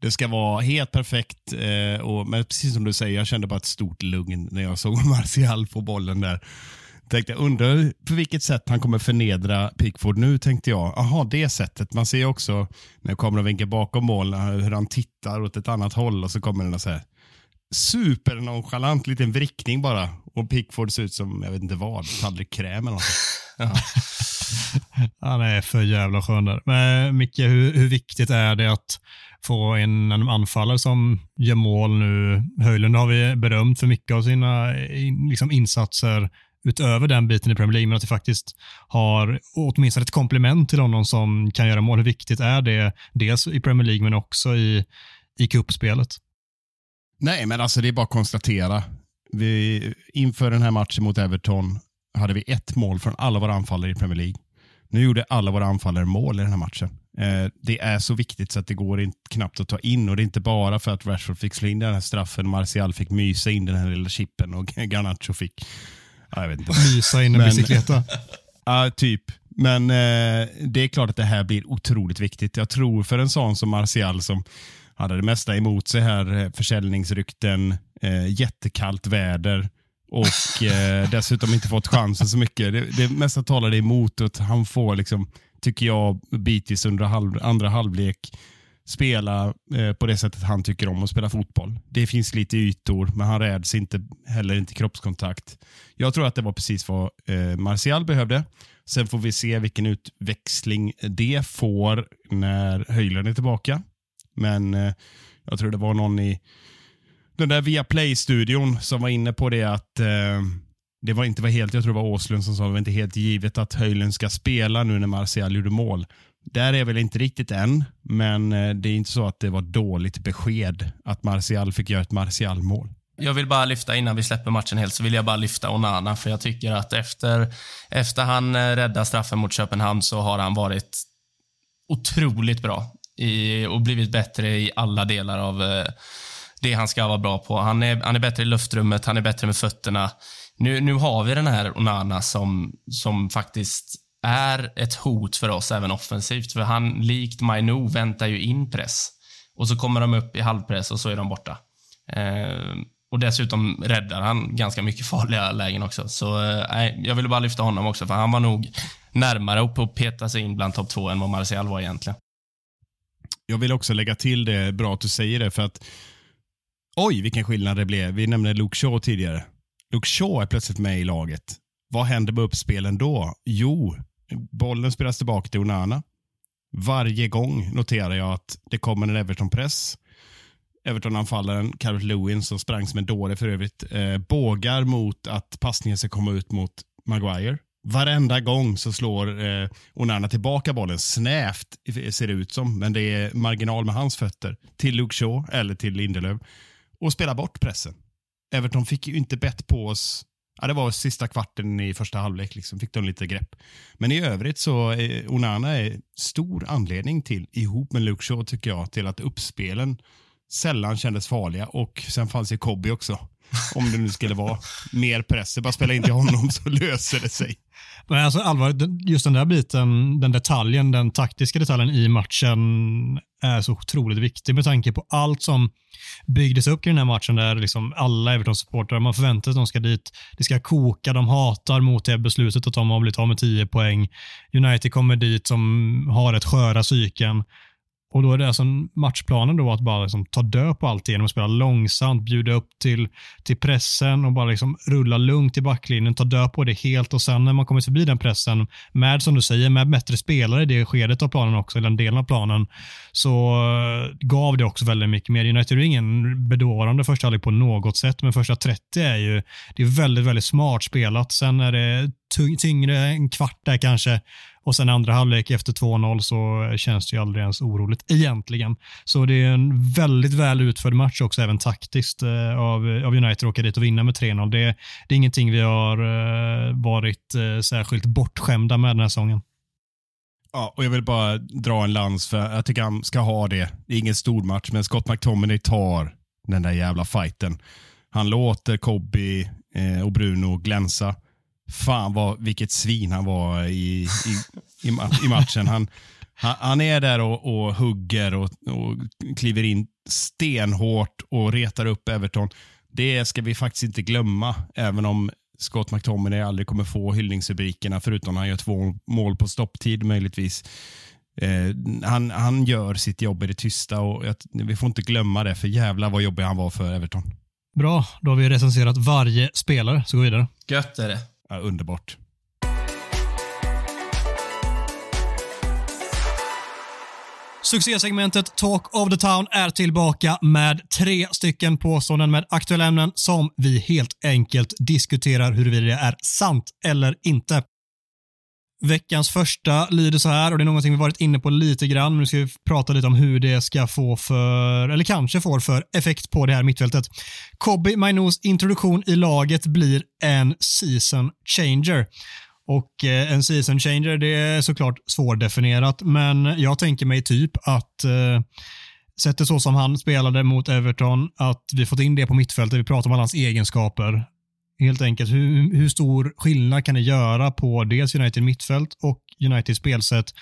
Det ska vara helt perfekt. Eh, och, men precis som du säger, jag kände bara ett stort lugn när jag såg Martial få bollen där. Tänkte, undrar på vilket sätt han kommer förnedra Pickford nu, tänkte jag. Jaha, det sättet. Man ser också när kameran vinkar bakom mål, hur han tittar åt ett annat håll och så kommer den så här supernonchalant liten vrickning bara. Och Pickford ser ut som, jag vet inte vad, tallrik kräm eller något. Han är för jävla skön där. Men Micke, hur, hur viktigt är det att få en, en anfallare som gör mål nu? Höjlund har vi berömt för mycket av sina in, liksom insatser utöver den biten i Premier League, men att vi faktiskt har åtminstone ett komplement till honom som kan göra mål. Hur viktigt är det, dels i Premier League men också i, i cupspelet? Nej, men alltså det är bara att konstatera. Vi, inför den här matchen mot Everton hade vi ett mål från alla våra anfallare i Premier League. Nu gjorde alla våra anfallare mål i den här matchen. Eh, det är så viktigt så att det går inte, knappt att ta in och det är inte bara för att Rashford fick slå in den här straffen, Martial fick mysa in den här lilla chippen och Garnacho fick, ja, jag vet inte. Mysa in en bicykleta. Ja, typ. Men eh, det är klart att det här blir otroligt viktigt. Jag tror för en sån som Martial som hade det mesta emot sig här, eh, försäljningsrykten, eh, jättekallt väder och eh, dessutom inte fått chansen så mycket. Det, det mesta talar det emot att han får, liksom, tycker jag, bitvis under halv, andra halvlek spela eh, på det sättet han tycker om att spela fotboll. Det finns lite ytor, men han räds inte, heller inte kroppskontakt. Jag tror att det var precis vad eh, Martial behövde. Sen får vi se vilken utväxling det får när Höjlund är tillbaka. Men eh, jag tror det var någon i den där Viaplay-studion som var inne på det att eh, det var inte var helt, jag tror det var Åslund som sa, det var inte helt givet att Höjlund ska spela nu när Martial gjorde mål. Där är väl inte riktigt än, men eh, det är inte så att det var dåligt besked att Martial fick göra ett Martial-mål. Jag vill bara lyfta, innan vi släpper matchen helt, så vill jag bara lyfta Onana. För jag tycker att efter, efter han eh, räddade straffen mot Köpenhamn så har han varit otroligt bra i, och blivit bättre i alla delar av eh, det han ska vara bra på. Han är, han är bättre i luftrummet, han är bättre med fötterna. Nu, nu har vi den här Onana som, som faktiskt är ett hot för oss även offensivt. För han, likt Mainu, väntar ju in press. Och så kommer de upp i halvpress och så är de borta. Eh, och dessutom räddar han ganska mycket farliga lägen också. Så eh, nej, jag ville bara lyfta honom också, för han var nog närmare upp att peta sig in bland topp två än vad Martial var egentligen. Jag vill också lägga till det, bra att du säger det, för att oj vilken skillnad det blev. Vi nämnde Luke Shaw tidigare. Luke Shaw är plötsligt med i laget. Vad händer med uppspelen då? Jo, bollen spelas tillbaka till Onana. Varje gång noterar jag att det kommer en Everton-press. Everton-anfallaren Calvert Lewin, som sprang som en dåre för övrigt, eh, bågar mot att passningen ska komma ut mot Maguire. Varenda gång så slår eh, Onana tillbaka bollen. Snävt, eh, ser det ut som, men det är marginal med hans fötter, till Luke Shaw eller till Lindelöf. Och spelar bort pressen. Everton fick ju inte bett på oss. Ja, det var sista kvarten i första halvlek, liksom, fick de lite grepp. Men i övrigt så eh, Onana är stor anledning till, ihop med Luke Shaw tycker jag, till att uppspelen sällan kändes farliga. Och sen fanns ju Kobby också. Om det nu skulle vara mer press. Det bara spela in till honom så löser det sig. Men alltså allvarligt, just den där biten, den detaljen, den taktiska detaljen i matchen är så otroligt viktig med tanke på allt som byggdes upp i den här matchen där liksom alla Everton-supportrar, man förväntar sig att de ska dit. Det ska koka, de hatar mot det beslutet att de har blivit av med 10 poäng. United kommer dit som har ett sköra psyken. Och då är det alltså matchplanen då att bara liksom ta död på allt genom att spela långsamt, bjuda upp till, till pressen och bara liksom rulla lugnt i backlinjen, ta död på det helt och sen när man kommer förbi den pressen med, som du säger, med bättre spelare i det skedet av planen också, eller den delen av planen, så eh, gav det också väldigt mycket mer. United är ingen bedårande första halvlek på något sätt, men första 30 är ju det är väldigt, väldigt smart spelat. Sen är det tyngre, en kvart där kanske, och sen andra halvlek efter 2-0 så känns det ju aldrig ens oroligt egentligen. Så det är en väldigt väl utförd match också, även taktiskt, eh, av, av United att åka dit och vinna med 3-0. Det, det är ingenting vi har eh, varit eh, särskilt bortskämda med den här säsongen. Ja, och jag vill bara dra en lans för jag tycker han ska ha det. Det är ingen stor match, men Scott McTominay tar den där jävla fighten. Han låter Kobby och Bruno glänsa. Fan vad, vilket svin han var i, i, i, i matchen. Han, han, han är där och, och hugger och, och kliver in stenhårt och retar upp Everton. Det ska vi faktiskt inte glömma, även om Scott McTominay aldrig kommer få hyllningsrubrikerna, förutom när han gör två mål på stopptid möjligtvis. Eh, han, han gör sitt jobb i det tysta och jag, vi får inte glömma det, för jävla vad jobbig han var för Everton. Bra, då har vi recenserat varje spelare, så gå vidare. Gött är det. Ja, underbart. Succésegmentet Talk of the Town är tillbaka med tre stycken påståenden med aktuella ämnen som vi helt enkelt diskuterar huruvida det är sant eller inte. Veckans första lyder så här och det är någonting vi varit inne på lite grann. Men nu ska vi prata lite om hur det ska få för, eller kanske får för effekt på det här mittfältet. Kobi Mainos introduktion i laget blir en season changer. Och eh, en season changer, det är såklart svårdefinierat, men jag tänker mig typ att eh, sättet så som han spelade mot Everton, att vi fått in det på mittfältet, vi pratar om alla hans egenskaper. Helt enkelt, hur, hur stor skillnad kan det göra på dels United mittfält och United spelsätt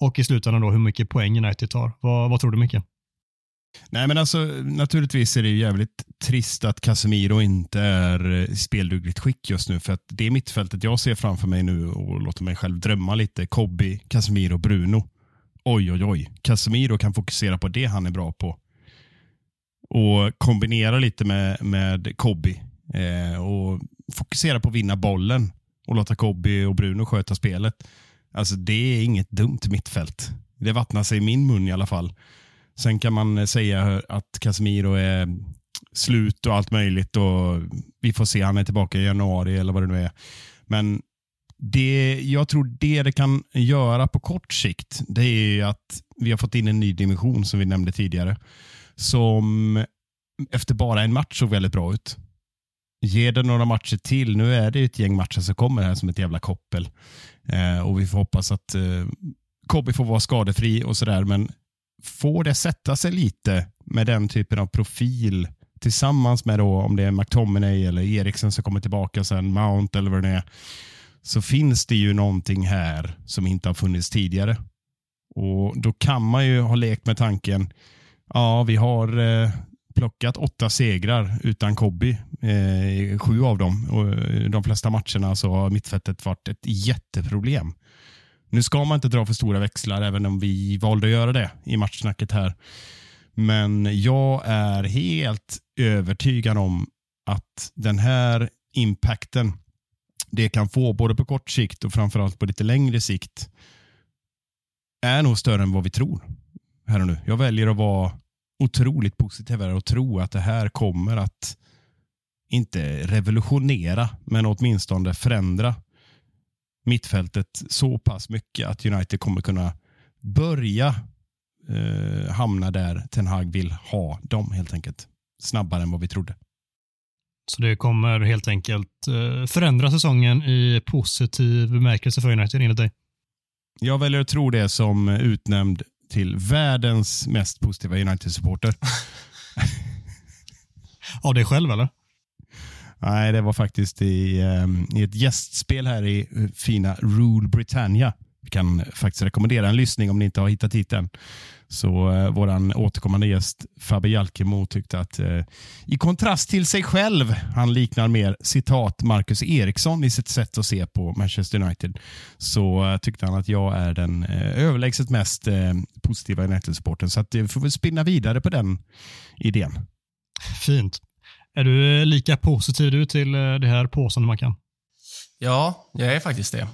och i slutändan då hur mycket poäng United tar? Vad, vad tror du Micke? Nej, men alltså naturligtvis är det ju jävligt trist att Casemiro inte är eh, i speldugligt skick just nu. För att det mittfältet jag ser framför mig nu och låter mig själv drömma lite. Kobi, Casemiro, Bruno. Oj, oj, oj. Casemiro kan fokusera på det han är bra på. Och kombinera lite med, med Kobby. Eh, och fokusera på att vinna bollen och låta Kobi och Bruno sköta spelet. Alltså det är inget dumt mittfält. Det vattnar sig i min mun i alla fall. Sen kan man eh, säga att Casemiro är slut och allt möjligt och vi får se, han är tillbaka i januari eller vad det nu är. Men det, jag tror det det kan göra på kort sikt, det är att vi har fått in en ny dimension som vi nämnde tidigare. Som efter bara en match såg väldigt bra ut. Ge det några matcher till. Nu är det ett gäng matcher som kommer här som ett jävla koppel. Eh, och Vi får hoppas att eh, Kobe får vara skadefri och sådär. Men får det sätta sig lite med den typen av profil tillsammans med då om det är McTominay eller Eriksen som kommer tillbaka sen, Mount eller vad det är, så finns det ju någonting här som inte har funnits tidigare. Och Då kan man ju ha lekt med tanken, ja vi har eh, plockat åtta segrar utan Kobby, eh, sju av dem. Och eh, de flesta matcherna så har mittfältet varit ett jätteproblem. Nu ska man inte dra för stora växlar, även om vi valde att göra det i matchsnacket här. Men jag är helt övertygad om att den här impacten det kan få både på kort sikt och framförallt på lite längre sikt är nog större än vad vi tror. Här och nu. Jag väljer att vara otroligt positiv och tro att det här kommer att inte revolutionera, men åtminstone förändra mittfältet så pass mycket att United kommer kunna börja eh, hamna där Ten Hag vill ha dem helt enkelt. Snabbare än vad vi trodde. Så det kommer helt enkelt eh, förändra säsongen i positiv bemärkelse för United enligt dig? Jag väljer att tro det som utnämnd till världens mest positiva United-supporter. Av dig själv eller? Nej, det var faktiskt i, ehm, i ett gästspel här i eh, fina Rule Britannia. Vi kan faktiskt rekommendera en lyssning om ni inte har hittat hit än. Så eh, våran återkommande gäst Fabbe Jalkemo tyckte att eh, i kontrast till sig själv, han liknar mer citat Marcus Eriksson i sitt sätt att se på Manchester United, så eh, tyckte han att jag är den eh, överlägset mest eh, positiva United-sporten. Så att, eh, vi får väl spinna vidare på den idén. Fint. Är du lika positiv du till det här påståendet man kan? Ja, jag är faktiskt det.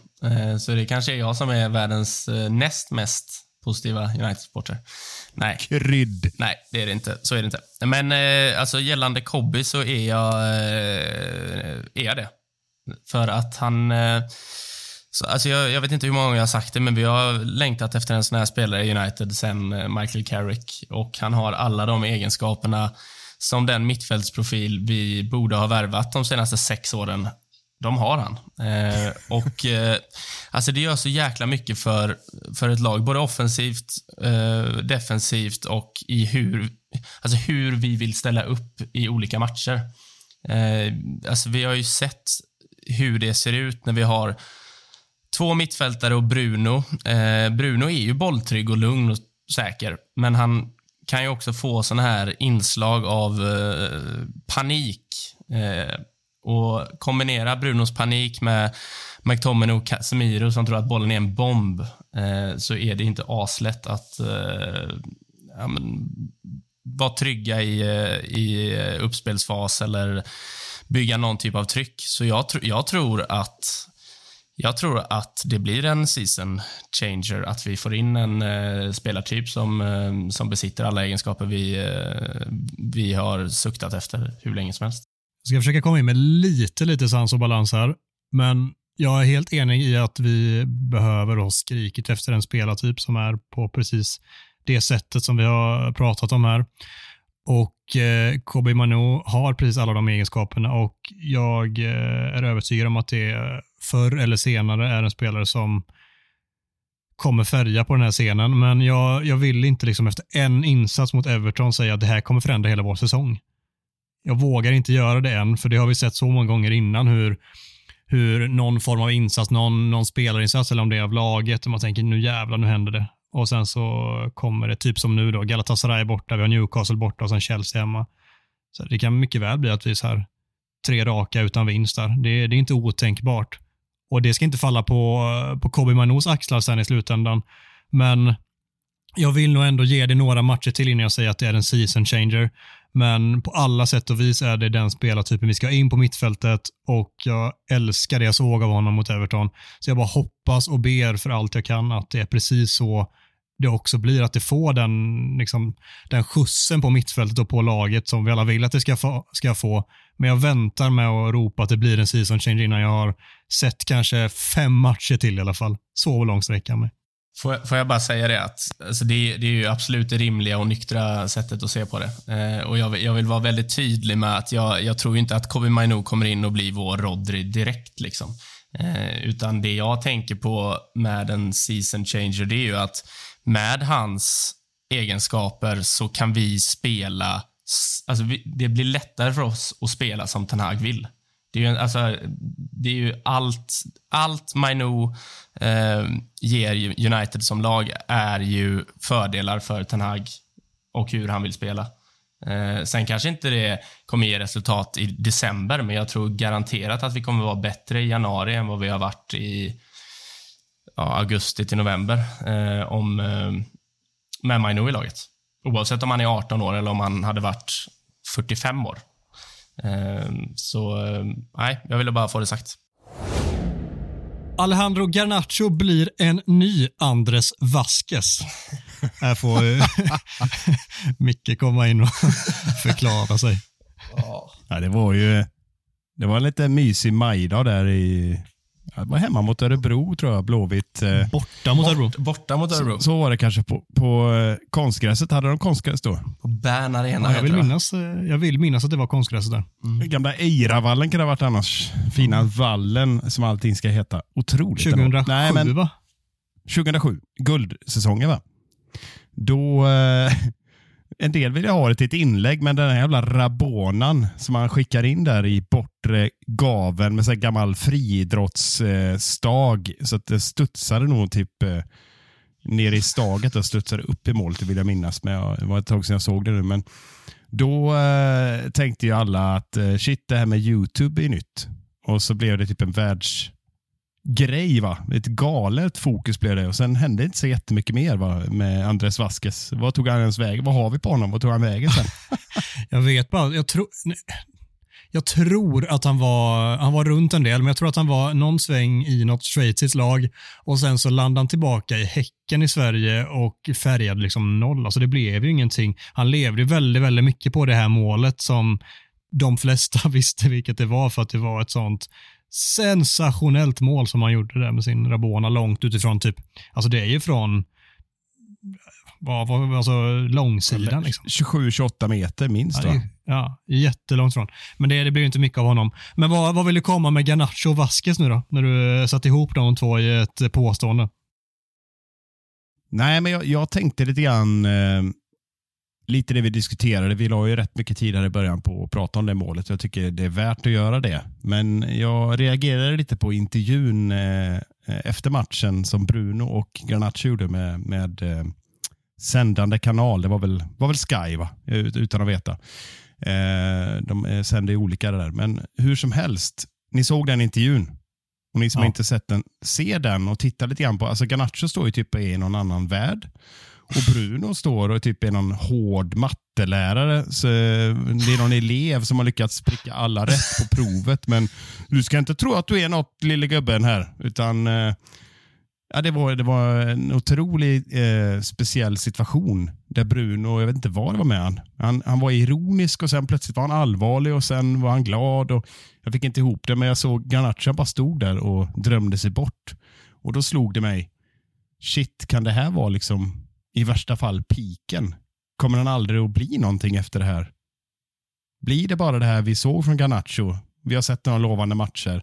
Så det kanske är jag som är världens näst mest positiva United-supporter. Nej. Krydd. Nej, det är det inte. Så är det inte. Men eh, alltså gällande Kobby så är jag, eh, är jag det. För att han... Eh, så, alltså jag, jag, vet inte hur många gånger jag har sagt det, men vi har längtat efter en sån här spelare i United sen eh, Michael Carrick. Och han har alla de egenskaperna som den mittfältsprofil vi borde ha värvat de senaste sex åren de har han. Eh, och eh, alltså Det gör så jäkla mycket för, för ett lag, både offensivt, eh, defensivt och i hur, alltså hur vi vill ställa upp i olika matcher. Eh, alltså Vi har ju sett hur det ser ut när vi har två mittfältare och Bruno. Eh, Bruno är ju bolltrygg och lugn och säker, men han kan ju också få såna här inslag av eh, panik eh, och kombinera Brunos panik med McTominay och Casemiro som tror att bollen är en bomb, eh, så är det inte aslätt att eh, ja, men, vara trygga i, eh, i uppspelsfas eller bygga någon typ av tryck. Så jag, tr jag tror att jag tror att det blir en season changer, att vi får in en eh, spelartyp som, eh, som besitter alla egenskaper vi, eh, vi har suktat efter hur länge som helst. Jag ska försöka komma in med lite, lite sans och balans här. Men jag är helt enig i att vi behöver ha skrikit efter en spelartyp som är på precis det sättet som vi har pratat om här. Och eh, Kobe Manu har precis alla de egenskaperna och jag eh, är övertygad om att det förr eller senare är en spelare som kommer färga på den här scenen. Men jag, jag vill inte liksom efter en insats mot Everton säga att det här kommer förändra hela vår säsong. Jag vågar inte göra det än, för det har vi sett så många gånger innan hur hur någon form av insats, någon, någon spelarinsats eller om det är av laget, och man tänker nu jävlar, nu händer det. Och sen så kommer det, typ som nu då, Galatasaray borta, vi har Newcastle borta och sen Chelsea hemma. Så det kan mycket väl bli att vi är så här tre raka utan vinst där. Det, det är inte otänkbart. Och det ska inte falla på, på Kobe Manous axlar sen i slutändan. Men jag vill nog ändå ge det några matcher till innan jag säger att det är en season changer. Men på alla sätt och vis är det den spelartypen vi ska ha in på mittfältet och jag älskar det jag såg av honom mot Everton. Så jag bara hoppas och ber för allt jag kan att det är precis så det också blir, att det får den, liksom, den skjutsen på mittfältet och på laget som vi alla vill att det ska få, ska få. Men jag väntar med att ropa att det blir en season change innan jag har sett kanske fem matcher till i alla fall. Så lång sträcker jag mig. Får jag, får jag bara säga det att alltså det, det, är ju absolut det rimliga och nyktra sättet att se på det. Eh, och jag, jag, vill vara väldigt tydlig med att jag, jag tror inte att Kobe Mainu kommer in och blir vår Rodri direkt. Liksom. Eh, utan det jag tänker på med en season changer, det är ju att med hans egenskaper så kan vi spela, alltså vi, det blir lättare för oss att spela som Ten Hag vill. Det är ju, alltså, det är ju allt, allt Mainu eh, ger United som lag är ju fördelar för Ten Hag och hur han vill spela. Eh, sen kanske inte det kommer ge resultat i december, men jag tror garanterat att vi kommer vara bättre i januari än vad vi har varit i ja, augusti till november eh, om, eh, med Mainu i laget. Oavsett om han är 18 år eller om han hade varit 45 år. Ehm, så ehm, nej, jag ville bara få det sagt. Alejandro Garnacho blir en ny Andres Vasquez. Här får Micke komma in och förklara sig. Ja, det var ju det var en lite mysig majdag där i det var hemma mot Örebro tror jag, Blåvitt. Eh, borta mot Örebro. Borta mot Örebro. Så, så var det kanske på, på eh, konstgräset. Hade de konstgräs då? På Bern Arena. Ja, jag, vill minnas, eh, jag vill minnas att det var konstgräset där. Mm. Gamla Eiravallen kan det ha varit annars. Fina mm. vallen som allting ska heta. Otroligt. 2007 Nej, men, va? 2007. Guldsäsongen va? Då, eh, en del vill ha det till ett inlägg, men den här jävla rabonan som man skickar in där i bortre gaven med så gammal friidrottsstag. så att det studsade nog typ eh, ner i staget och studsade upp i målet, vill jag minnas. Men det var ett tag sedan jag såg det nu. Men då eh, tänkte ju alla att eh, shit, det här med YouTube är nytt. Och så blev det typ en världs grej. va? Ett galet fokus blev det och sen hände inte så jättemycket mer va? med Andres Vasquez. Vad tog han ens vägen? Vad har vi på honom? Vad tog han vägen sen? jag vet bara, jag tror jag tror att han var, han var runt en del, men jag tror att han var någon sväng i något schweiziskt lag och sen så landade han tillbaka i Häcken i Sverige och färgade liksom noll. Alltså det blev ju ingenting. Han levde väldigt, väldigt mycket på det här målet som de flesta visste vilket det var för att det var ett sånt sensationellt mål som han gjorde där med sin Rabona långt utifrån typ, alltså det är ju från vad, alltså långsidan. Liksom. 27-28 meter minst ja, ja, jättelångt från. Men det, det blev inte mycket av honom. Men vad, vad vill du komma med Garnacho och Vasquez nu då? När du satte ihop de två i ett påstående. Nej, men jag, jag tänkte lite grann eh, lite det vi diskuterade. Vi la ju rätt mycket tid här i början på att prata om det målet. Jag tycker det är värt att göra det. Men jag reagerade lite på intervjun eh, efter matchen som Bruno och Garnacho gjorde med, med eh, sändande kanal. Det var väl, var väl Sky, va? utan att veta. Eh, de sänder olika där. Men hur som helst, ni såg den intervjun. Och ni som ja. inte sett den, se den och titta lite grann på, alltså Garnacho står ju typ i någon annan värld. Och Bruno står och typ är någon hård mattelärare. Så eh, det är någon elev som har lyckats pricka alla rätt på provet. Men du ska inte tro att du är något lille gubben här. Utan eh, Ja, det, var, det var en otroligt eh, speciell situation där Bruno, jag vet inte vad det var med han. han. Han var ironisk och sen plötsligt var han allvarlig och sen var han glad. Och jag fick inte ihop det, men jag såg Garnacha bara stod där och drömde sig bort. Och då slog det mig, shit, kan det här vara liksom i värsta fall piken? Kommer han aldrig att bli någonting efter det här? Blir det bara det här vi såg från Garnacho? Vi har sett några lovande matcher.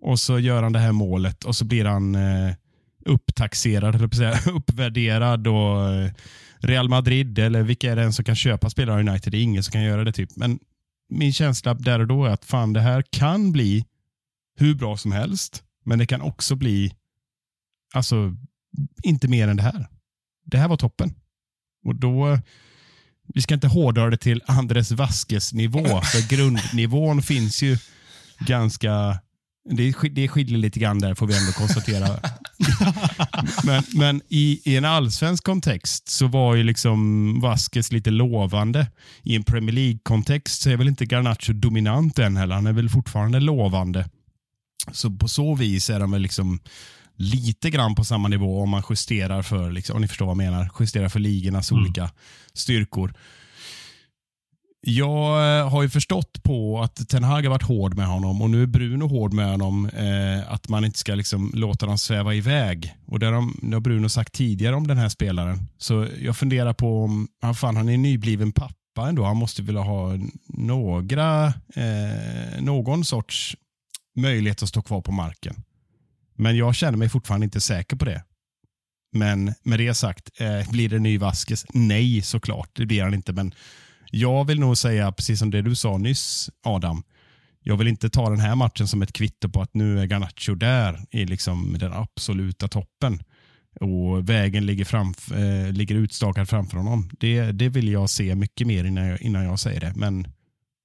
Och så gör han det här målet och så blir han eh, upptaxerad, säga, uppvärderad. Och, eh, Real Madrid eller vilka är det som kan köpa spelare av United? Det är ingen som kan göra det. typ. Men min känsla där och då är att fan, det här kan bli hur bra som helst. Men det kan också bli alltså, inte mer än det här. Det här var toppen. Och då, vi ska inte hårdra det till Andres Vaskes nivå, för grundnivån finns ju ganska det, det skiljer lite grann där, får vi ändå konstatera. men men i, i, en allsvensk kontext så var ju liksom Vasquez lite lovande. I en Premier League-kontext så är väl inte Garnacho dominant än heller. Han är väl fortfarande lovande. Så på så vis är de väl liksom lite grann på samma nivå om man justerar för, liksom, om ni förstår vad jag menar, justerar för ligornas mm. olika styrkor. Jag eh, har ju förstått på att Ten Hag har varit hård med honom och nu är Bruno hård med honom. Eh, att man inte ska liksom låta dem sväva iväg. Och Det har, det har Bruno sagt tidigare om den här spelaren. Så jag funderar på om, han, fan, han är nybliven pappa ändå. Han måste vilja ha några, eh, någon sorts möjlighet att stå kvar på marken. Men jag känner mig fortfarande inte säker på det. Men med det sagt, eh, blir det ny Vasquez? Nej, såklart. Det blir han inte. Men jag vill nog säga, precis som det du sa nyss Adam, jag vill inte ta den här matchen som ett kvitto på att nu är Garnacho där i liksom den absoluta toppen. Och vägen ligger, framf eh, ligger utstakad framför honom. Det, det vill jag se mycket mer innan jag, innan jag säger det. Men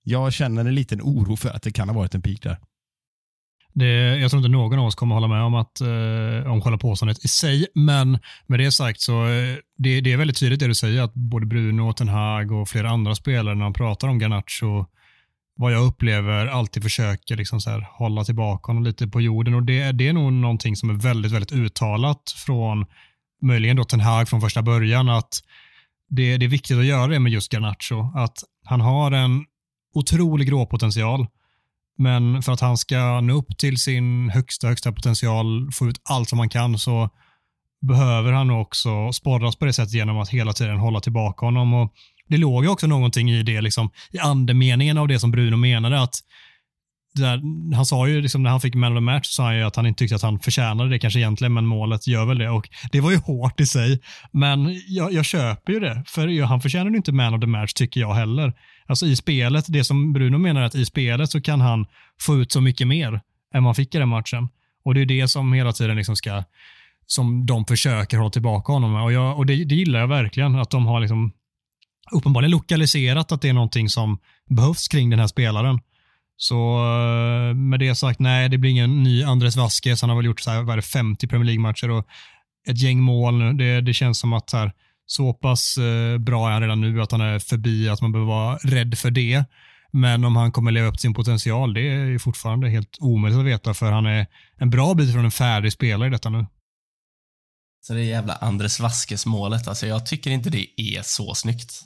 jag känner en liten oro för att det kan ha varit en peak där. Det, jag tror inte någon av oss kommer hålla med om, att, eh, om själva påståendet i sig, men med det sagt så eh, det, det är väldigt tydligt det du säger, att både Bruno, Ten Hag och flera andra spelare när de pratar om Garnacho, vad jag upplever, alltid försöker liksom så här, hålla tillbaka honom lite på jorden. och det, det är nog någonting som är väldigt, väldigt uttalat från möjligen då Ten Hag från första början, att det, det är viktigt att göra det med just Garnacho, att han har en otrolig gråpotential men för att han ska nå upp till sin högsta, högsta potential, få ut allt som han kan, så behöver han också sporras på det sättet genom att hela tiden hålla tillbaka honom. Och det låg ju också någonting i det, liksom, i andemeningen av det som Bruno menade, att där, han sa ju liksom, när han fick man of the match, så sa han ju att han inte tyckte att han förtjänade det kanske egentligen, men målet gör väl det. Och det var ju hårt i sig, men jag, jag köper ju det, för han förtjänade ju inte man of the match tycker jag heller. Alltså i spelet, det som Bruno menar att i spelet så kan han få ut så mycket mer än man fick i den matchen. Och det är det som hela tiden liksom ska, som de försöker hålla tillbaka honom med. Och, jag, och det, det gillar jag verkligen, att de har liksom uppenbarligen lokaliserat att det är någonting som behövs kring den här spelaren. Så eh, med det sagt, nej, det blir ingen ny Andres Vasquez. Han har väl gjort så här, vad är det, 50 Premier League-matcher och ett gäng mål. nu. Det, det känns som att här, så pass eh, bra är han redan nu att han är förbi att man behöver vara rädd för det. Men om han kommer leva upp till sin potential, det är fortfarande helt omöjligt att veta för han är en bra bit från en färdig spelare i detta nu. Så det jävla Andres Vaskes målet, alltså jag tycker inte det är så snyggt.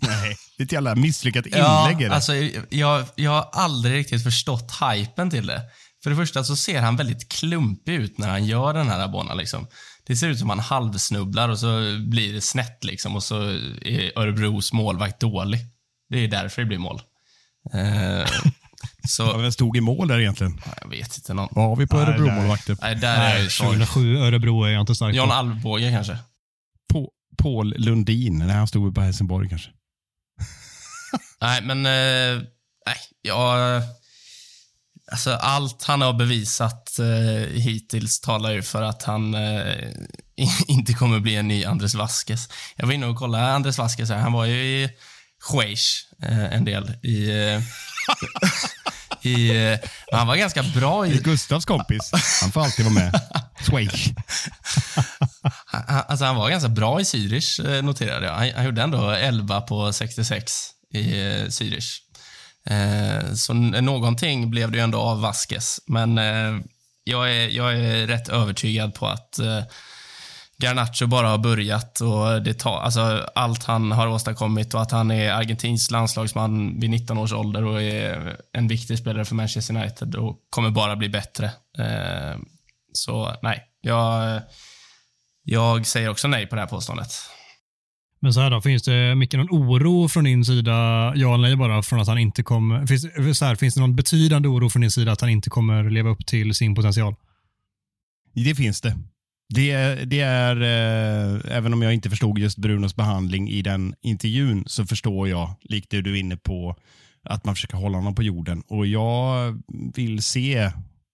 Nej, det är ett jävla misslyckat inlägg ja, är det. Alltså, jag, jag har aldrig riktigt förstått hypen till det. För det första så ser han väldigt klumpig ut när han gör den här abona liksom. Det ser ut som han halvsnubblar och så blir det snett liksom och så är Örebros målvakt dålig. Det är därför det blir mål. Eh, så... Vem stod i mål där egentligen? Jag vet inte. Någon... Vad har vi på Örebro-målvakter? Nej, där är jag 2007 Örebro är jag inte stark Jan Alvbåge kanske? På, Paul Lundin. Nej, han stod på Helsingborg kanske. nej, men... Eh, nej, jag... Alltså allt han har bevisat eh, hittills talar ju för att han eh, inte kommer bli en ny Andres Vasquez. Jag var inne och kollade Andres Vasquez här. Han var ju i Schweiz eh, en del. I, eh, i, eh, han var ganska bra i... Gustavs kompis. Han får alltid vara med. Schweiz. alltså han var ganska bra i Zürich, eh, noterade jag. Han, han gjorde ändå 11 på 66 i Zürich. Eh, så någonting blev det ju ändå av Vasquez. Men eh, jag är, jag är rätt övertygad på att eh, Garnacho bara har börjat och det tar, alltså allt han har åstadkommit och att han är Argentins landslagsman vid 19 års ålder och är en viktig spelare för Manchester United och kommer bara bli bättre. Eh, så nej, jag, jag säger också nej på det här påståendet. Men så här då, finns det mycket någon oro från din sida, ja eller nej bara, från att han inte kommer, finns, så här, finns det någon betydande oro från din sida att han inte kommer leva upp till sin potential? Det finns det. Det, det är, eh, även om jag inte förstod just Brunos behandling i den intervjun, så förstår jag, likt det du är inne på, att man försöker hålla honom på jorden. Och jag vill se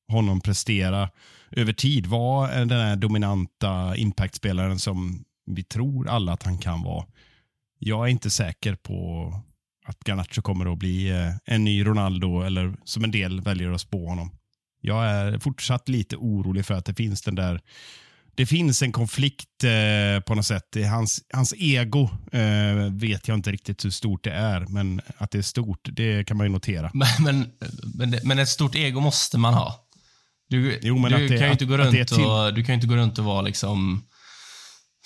honom prestera över tid, vara den här dominanta impactspelaren som vi tror alla att han kan vara. Jag är inte säker på att Garnacho kommer att bli eh, en ny Ronaldo eller som en del väljer att spå honom. Jag är fortsatt lite orolig för att det finns den där det finns en konflikt eh, på något sätt. Hans, hans ego eh, vet jag inte riktigt hur stort det är, men att det är stort, det kan man ju notera. Men, men, men, men ett stort ego måste man ha. Du, Jo, men du att det- kan ju inte gå runt och, du kan ju inte gå runt och vara liksom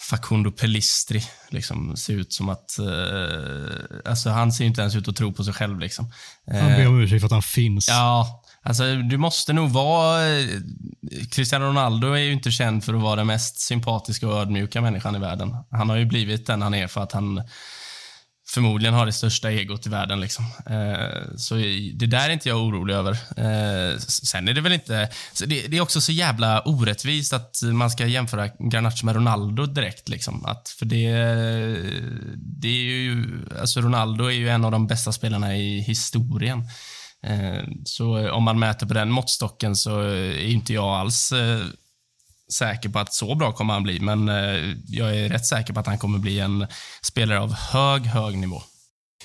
Facundo Pellistri. Liksom, se ut som att... eh, alltså han ser inte ens ut att tro på sig själv. Liksom. Han ber om ursäkt för att han finns. Ja, alltså du måste nog vara... eh, Cristiano Ronaldo är ju inte känd för att vara den mest sympatiska och ödmjuka människan i världen. Han har ju blivit den han är för att han förmodligen har det största egot i världen. Liksom. Eh, så det där är inte jag orolig över. Eh, sen är det väl inte... Det, det är också så jävla orättvist att man ska jämföra Garnacho med Ronaldo direkt. Liksom. Att, för det, det är ju... Alltså Ronaldo är ju en av de bästa spelarna i historien. Eh, Så om man mäter på den måttstocken så är inte jag alls eh, säker på att så bra kommer han bli, men eh, jag är rätt säker på att han kommer bli en spelare av hög, hög nivå.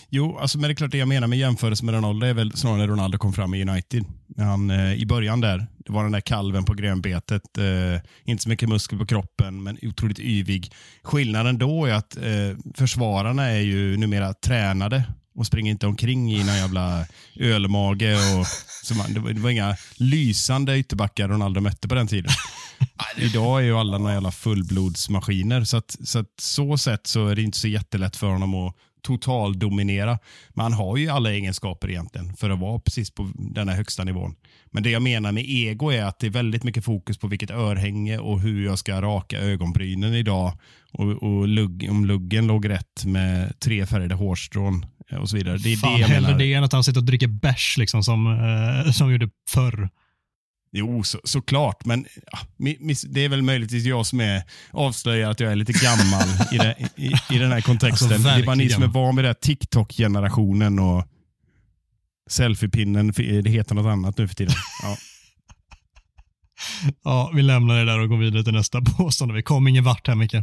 Jo, alltså, men det är klart det jag menar med jämförelse med Ronaldo är väl snarare när Ronaldo kom fram i United. När han, eh, I början där, det var den där kalven på grönbetet. Eh, inte så mycket muskel på kroppen, men otroligt yvig. Skillnaden då är att eh, försvararna är ju numera tränade och springer inte omkring i någon jävla ölmage. Och, så man, det, var, det var inga lysande ytterbackar Ronaldo mötte på den tiden. Idag är ju alla några jävla fullblodsmaskiner. Så, att, så att så sätt så är det inte så jättelätt för honom att totaldominera. Men han har ju alla egenskaper egentligen för att vara precis på den här högsta nivån. Men det jag menar med ego är att det är väldigt mycket fokus på vilket örhänge och hur jag ska raka ögonbrynen idag. Och, och lugg, om luggen låg rätt med tre färgade hårstrån och så vidare. Det är Fan, det hellre det än att han sitter och dricker bärs liksom, som, eh, som gjorde förr. Jo, så, såklart. Men ja, miss- det är väl möjligtvis jag som är avslöjar att jag är lite gammal i, det, i, i den här kontexten. Alltså, det är bara ni som är van vid det TikTok-generationen och selfiepinnen. Det heter något annat nu för tiden. Ja. Ja, vi lämnar det där och går vidare till nästa påstående. Vi kom ingen vart här, Micke.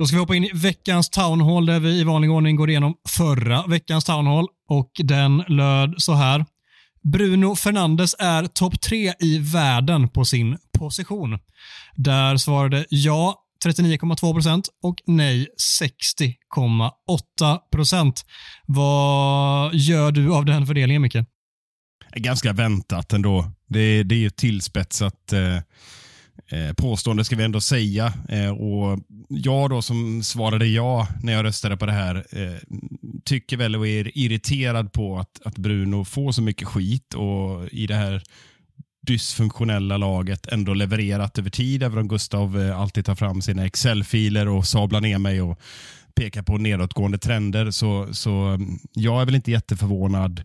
Då ska vi hoppa in i veckans Town Hall där vi i vanlig ordning går igenom förra veckans Town Hall och den löd så här. Bruno Fernandes är topp tre i världen på sin position. Där svarade ja 39,2 procent och nej 60,8 procent. Vad gör du av den fördelningen, Micke? Ganska väntat ändå. Det, det är ju tillspetsat eh, eh, påstående ska vi ändå säga. Eh, och Jag då som svarade ja när jag röstade på det här eh, tycker väl och är irriterad på att, att Bruno får så mycket skit och i det här dysfunktionella laget ändå levererat över tid, även om Gustav eh, alltid tar fram sina Excel-filer och sablar ner mig och pekar på nedåtgående trender. Så, så mm, jag är väl inte jätteförvånad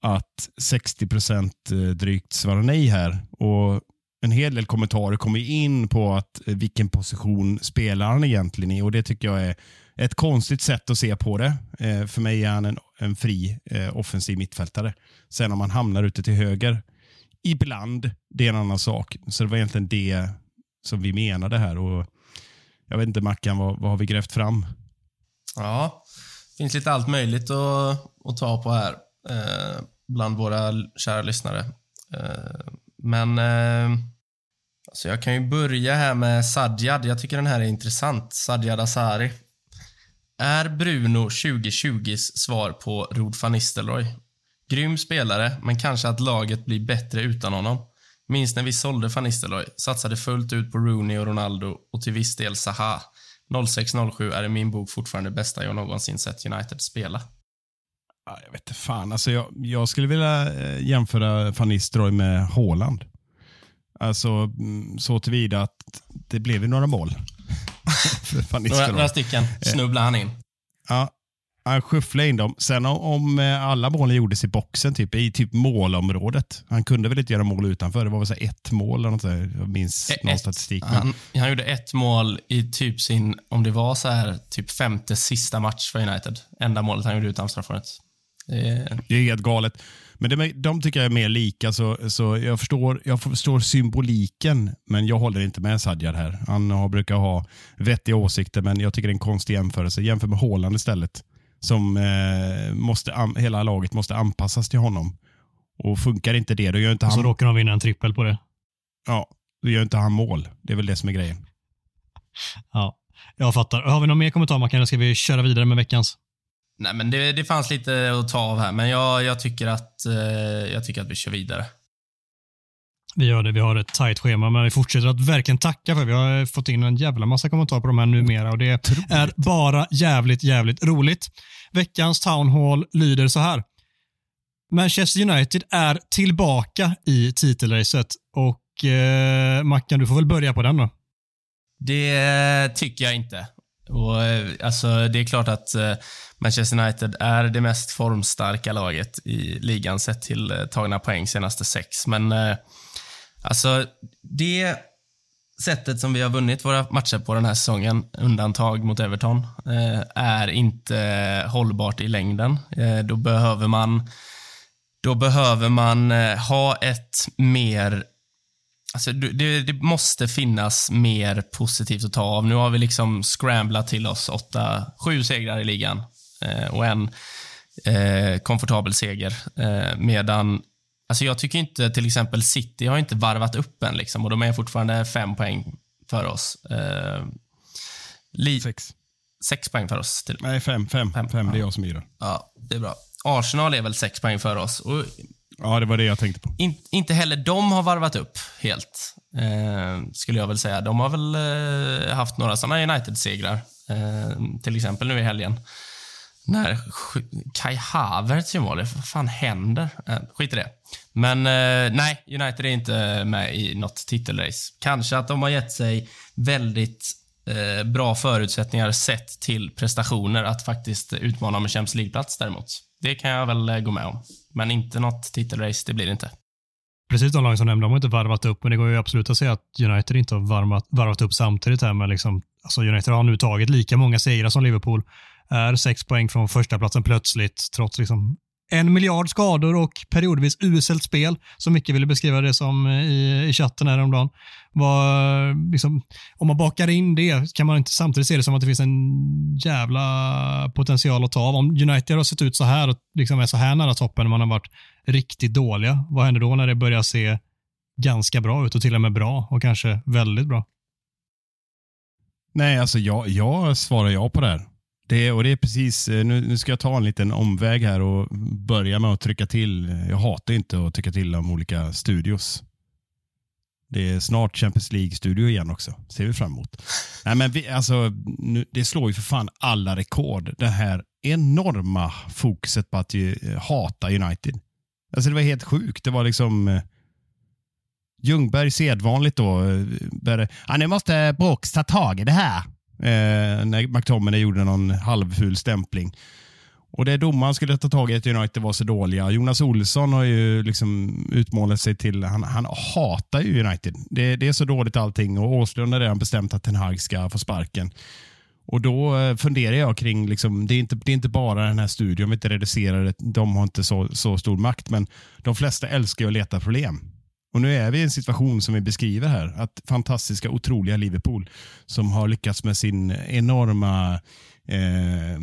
att 60 procent eh, drygt svarar nej här. Och en hel del kommentarer kommer in på att eh, vilken position spelar han egentligen i och det tycker jag är ett konstigt sätt att se på det. Eh, För mig är han en, en fri eh, offensiv mittfältare. Sen om han hamnar ute till höger, ibland, det är en annan sak. Så det var egentligen det som vi menade här. Och jag vet inte Mackan, vad, vad har vi grävt fram? Ja, det finns lite allt möjligt att, att ta på här eh, bland våra kära lyssnare. Eh, men eh, så jag kan ju börja här med Sadjad. Jag tycker den här är intressant. Sadjad Asari. Är Bruno 2020s svar på Rod van Nistelrooy? Grym spelare, men kanske att laget blir bättre utan honom. Minns när vi sålde van Nistelrooy, satsade fullt ut på Rooney och Ronaldo och till viss del Zaha. 06-07 är i min bok fortfarande bästa jag någonsin sett United spela. Jag vet inte fan. Alltså jag, jag skulle vilja eh, jämföra van Nistelrooy med Haaland. Alltså mm, så tillvida att det blev ju några mål. Några, några stycken snubblar han in. Ja, han skyfflade in dem. Sen om, eh, alla målen gjordes i boxen, typ, i typ målområdet. Han kunde väl inte göra mål utanför. Det var väl så ett mål eller något så här. Jag minns Ett- någon statistik. Men, Han, han gjorde ett mål i typ sin, om det var så här, typ femte sista match för United. Enda målet han gjorde utanför straffområdet. Det är helt galet. Men det, de tycker jag är mer lika, så, så jag, förstår, jag förstår symboliken, men jag håller inte med Sadjar här. Han har, brukar ha vettiga åsikter, men jag tycker det är en konstig jämförelse. Jämför med Haaland istället. Som eh, måste, an, hela laget måste anpassas till honom. Och funkar inte det, då gör inte Och så han, råkar de vinna en trippel på det. ja, då gör inte han mål. Det är väl det som är grejen. Ja, jag fattar. Har vi någon mer kommentar Mackan, eller ska vi köra vidare med veckans? Nej, men det, det fanns lite att ta av här, men jag, jag, tycker att, eh, jag tycker att vi kör vidare. Vi gör det. Vi har ett tajt schema, men vi fortsätter att verkligen tacka för vi har fått in en jävla massa kommentarer på de här numera och det är bara jävligt, jävligt roligt. Veckans Town Hall lyder så här. Manchester United är tillbaka i titelracet och eh, Mackan, du får väl börja på den då. Det tycker jag inte. Och, eh, alltså, det är klart att eh, Manchester United är det mest formstarka laget i ligan sett till eh, tagna poäng senaste sex. Men eh, alltså, det sättet som vi har vunnit våra matcher på den här säsongen, undantag mot Everton, eh, är inte hållbart i längden. Eh, då behöver man då behöver man eh, ha ett mer Alltså, det, det måste finnas mer positivt att ta av. Nu har vi liksom scramblat till oss åtta, sju segrar i ligan och en eh, komfortabel seger. Eh, medan, alltså jag tycker inte till exempel City har inte varvat upp än liksom, och de är fortfarande fem poäng för oss. Eh, Sex. sex poäng för oss. Till, Nej, fem. Fem. Fem. fem. Det är jag som yrar. ja, det är bra. Arsenal är väl sex poäng för oss. Och Ja, det var det jag tänkte på. in, inte heller de har varvat upp helt, eh, skulle jag väl säga. De har väl eh, haft några sådana United-segrar. Eh, till exempel nu i helgen. När Kai Havertz gör mål. Vad fan händer? Eh, skit i det. Men eh, nej, United är inte med i något titelrace. Kanske att de har gett sig väldigt eh, bra förutsättningar sett till prestationer att faktiskt utmana om en Champions League-plats däremot. Det kan jag väl eh, gå med om. Men inte något titelrace, det blir det inte. Precis de lag som nämnde, de har inte varvat upp, men det går ju absolut att säga att United inte har varvat, varvat upp samtidigt här med liksom, alltså United har nu tagit lika många segrar som Liverpool, är sex poäng från första platsen plötsligt, trots liksom en miljard skador och periodvis uselt spel, som Micke ville beskriva det som eh, i, i chatten häromdagen. Var, liksom, om man bakar in det kan man inte samtidigt se det som att det finns en jävla potential att ta av. Om United har sett ut så här och liksom är så här nära toppen när man har varit riktigt dåliga, vad händer då när det börjar se ganska bra ut och till och med bra och kanske väldigt bra? Nej, alltså jag, jag svarar ja på det här. Det, och det är precis, eh, nu, nu ska jag ta en liten omväg här och börja med att trycka till. Jag hatar inte att trycka till om olika studios. Det är snart Champions League-studio igen också. ser vi fram emot. Nej, men vi, alltså, nu, det slår ju för fan alla rekord. Det här enorma fokuset på att ju, eh, hata United. Alltså det var helt sjukt. Det var liksom... Eh, Ljungberg sedvanligt då. Eh, började, ja, nu måste Brooks ta tag i det här. Eh, när McTominay gjorde någon halvful stämpling. Och det domaren skulle ta tag i att United var så dåliga. Jonas Olsson har ju liksom utmålat sig till, han, han hatar ju United. Det, det är så dåligt allting och Åslund har redan bestämt att Ten Hag ska få sparken. Och då eh, funderar jag kring, liksom, det, är inte, det är inte bara den här studion, vi inte reducerar det, de har inte så, så stor makt, men de flesta älskar ju att leta problem. Och nu är vi i en situation som vi beskriver här, att fantastiska, otroliga Liverpool som har lyckats med sin enorma eh,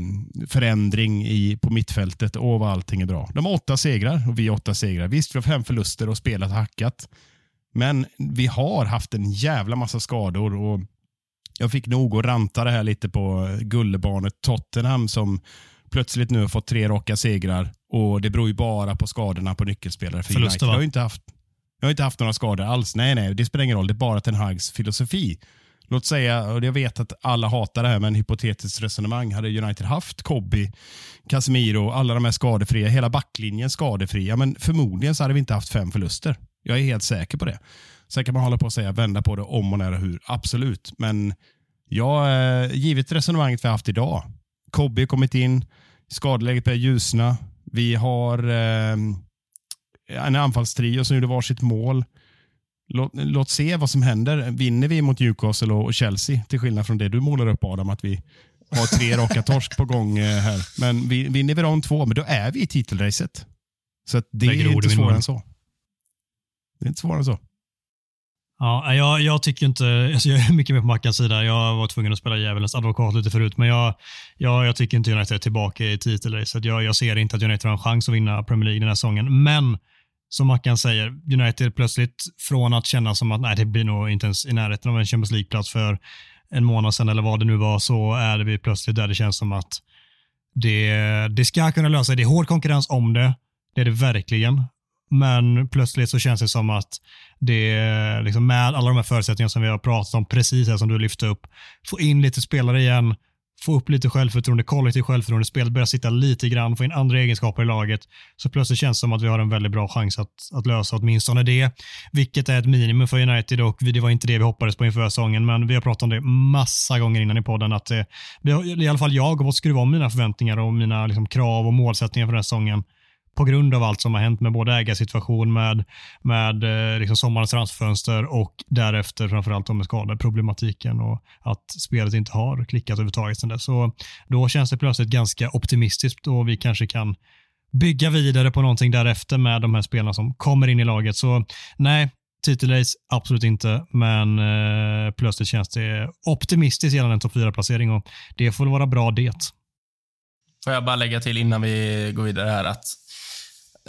förändring i, på mittfältet och vad allting är bra. De har åtta segrar och vi har åtta segrar. Visst, vi har fem förluster och spelat hackat. Men vi har haft en jävla massa skador och jag fick nog att ranta det här lite på gullebarnet Tottenham som plötsligt nu har fått tre raka segrar och det beror ju bara på skadorna på nyckelspelare. För Förluster, United va? har ju inte haft, jag har inte haft några skador alls. Nej, nej, det spelar ingen roll. Det är bara Ten Hags filosofi. Låt säga, och jag vet att alla hatar det här men hypotetiskt resonemang. Hade United haft Kobby, Casemiro, alla de här skadefria, hela backlinjen skadefria, men förmodligen så hade vi inte haft fem förluster. Jag är helt säker på det. Sen kan man hålla på och säga, vända på det om och när och hur. Absolut, men jag, eh, givet resonemanget vi har haft idag. Kobby har kommit in, skadeläget börjar ljusna. Vi har eh, en anfallstrio som gjorde varsitt mål. Låt, låt se vad som händer. Vinner vi mot Newcastle och Chelsea, till skillnad från det du målar upp Adam, att vi har tre raka torsk på gång eh, här. Men vi, vinner vi de två, men då är vi i titelracet. Så det är i inte svårare än så. Det är inte svårare än så. Ja, jag, jag tycker inte, alltså jag är mycket mer på Mackans sida. Jag var tvungen att spela djävulens advokat lite förut, men jag, jag, jag tycker inte United är tillbaka i titelracet. Jag, jag ser inte att United har en chans att vinna Premier League den här säsongen. Men som Mackan säger, United plötsligt från att känna som att nej, det blir nog inte ens i närheten av en Champions League-plats för en månad sedan eller vad det nu var, så är vi plötsligt där det känns som att det, det ska kunna lösa sig. Det är hård konkurrens om det. Det är det verkligen. Men plötsligt så känns det som att det, liksom med alla de här förutsättningarna som vi har pratat om precis här som du lyfte upp, få in lite spelare igen, få upp lite självförtroende, kollektivt självförtroende, spelet börjar sitta lite grann, få in andra egenskaper i laget, så plötsligt känns det som att vi har en väldigt bra chans att, att lösa åtminstone det, vilket är ett minimum för United och vi- det var inte det vi hoppades på inför säsongen, men vi har pratat om det massa gånger innan i podden, att eh, vi har, i alla fall jag har fått skruva om mina förväntningar och mina liksom, krav och målsättningar för den här säsongen på grund av allt som har hänt med både ägarsituation, med, med eh, liksom sommarens transferfönster och därefter framförallt med skadeproblematiken och att spelet inte har klickat överhuvudtaget sedan dess. Så då känns det plötsligt ganska optimistiskt och vi kanske kan bygga vidare på någonting därefter med de här spelarna som kommer in i laget. Så nej, titelrace absolut inte, men eh, plötsligt känns det optimistiskt gällande en topp 4-placering och det får väl vara bra det. Får jag bara lägga till innan vi går vidare här att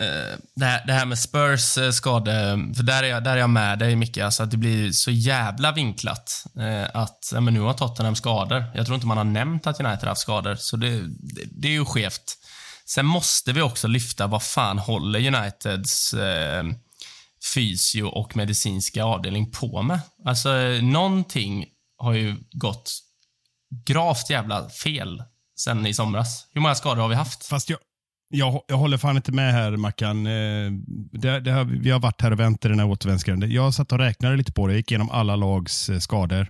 Eh, det, här, det här med Spurs eh, skade, för där är, jag, där är jag med dig Micke, alltså att det blir så jävla vinklat eh, att ja, men nu har Tottenham skador. Jag tror inte man har nämnt att United har haft skador, så det, det, det är ju skevt. Sen måste vi också lyfta vad fan håller Uniteds eh, fysio och medicinska avdelning på med? Alltså, någonting har ju gått gravt jävla fel sen i somras. Hur många skador har vi haft? Fast jag, jag, jag håller fan inte med här Mackan. Eh, Det, det vi har varit här och vänt i den här återvändsgränden. Jag satt och räknade lite på det, gick igenom alla lags eh, skador.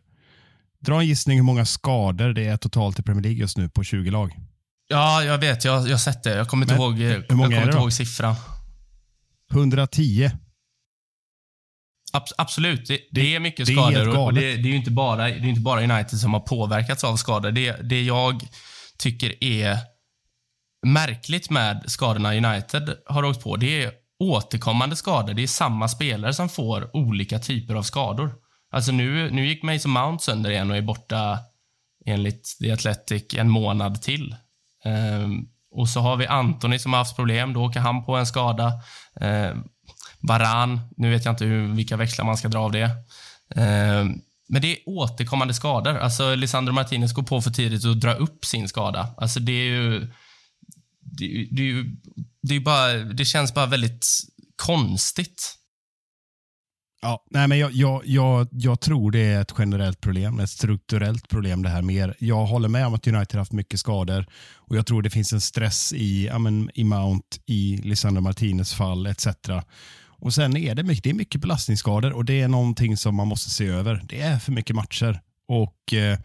Dra en gissning hur många skador det är totalt i Premier League just nu på 20 lag. Ja, jag vet. Jag, jag har sett det. Jag kommer inte Men ihåg, jag hur många kommer är det inte ihåg siffran. 110. Abs absolut, det, det är mycket det är skador. och det, det, är inte bara, det är inte bara United som har påverkats av skador. Det, det jag tycker är märkligt med skadorna United har åkt på, det är återkommande skador. Det är samma spelare som får olika typer av skador. Alltså nu, nu gick Mason Mount sönder igen och är borta enligt The Athletic en månad till. Ehm, och så har vi Anthony som har haft problem. Då åker han på en skada. Ehm, Varan, nu vet jag inte hur, vilka växlar man ska dra av det. Ehm, men det är återkommande skador. Alltså Lisandro Martinez går på för tidigt och drar upp sin skada. Alltså det är ju... Det, är ju- det, det, är bara, det känns bara väldigt konstigt. Ja, nej, men jag, jag, jag, jag tror det är ett generellt problem, ett strukturellt problem det här mer. Jag håller med om att United har haft mycket skador och jag tror det finns en stress i, ja, men, i Mount, i Lisandro Martinez fall etc. Och sen är det mycket, det är mycket belastningsskador och det är någonting som man måste se över. Det är för mycket matcher och eh,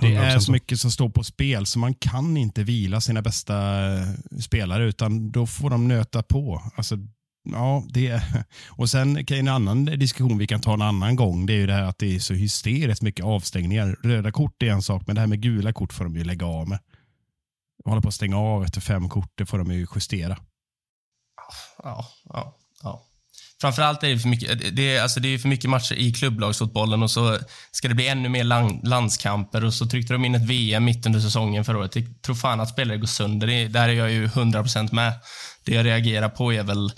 det är 100% så mycket som står på spel så man kan inte vila sina bästa eh, spelare utan då får de nöta på. Alltså, ja, det, och sen kan en annan diskussion vi kan ta en annan gång, det är ju det här att det är så hysteriskt mycket avstängningar. Röda kort är en sak, men det här med gula kort får de ju lägga av med. De håller på att stänga av efter fem kort, det får de ju justera. Ja, ja. Framförallt är det för mycket, det är, alltså det är för mycket matcher i klubblagsfotbollen och så ska det bli ännu mer land, landskamper och så tryckte de in ett VM mitt under säsongen förra året. Jag tror fan att spelare går sönder. Det, där är jag ju 100% med. Det jag reagerar på är väl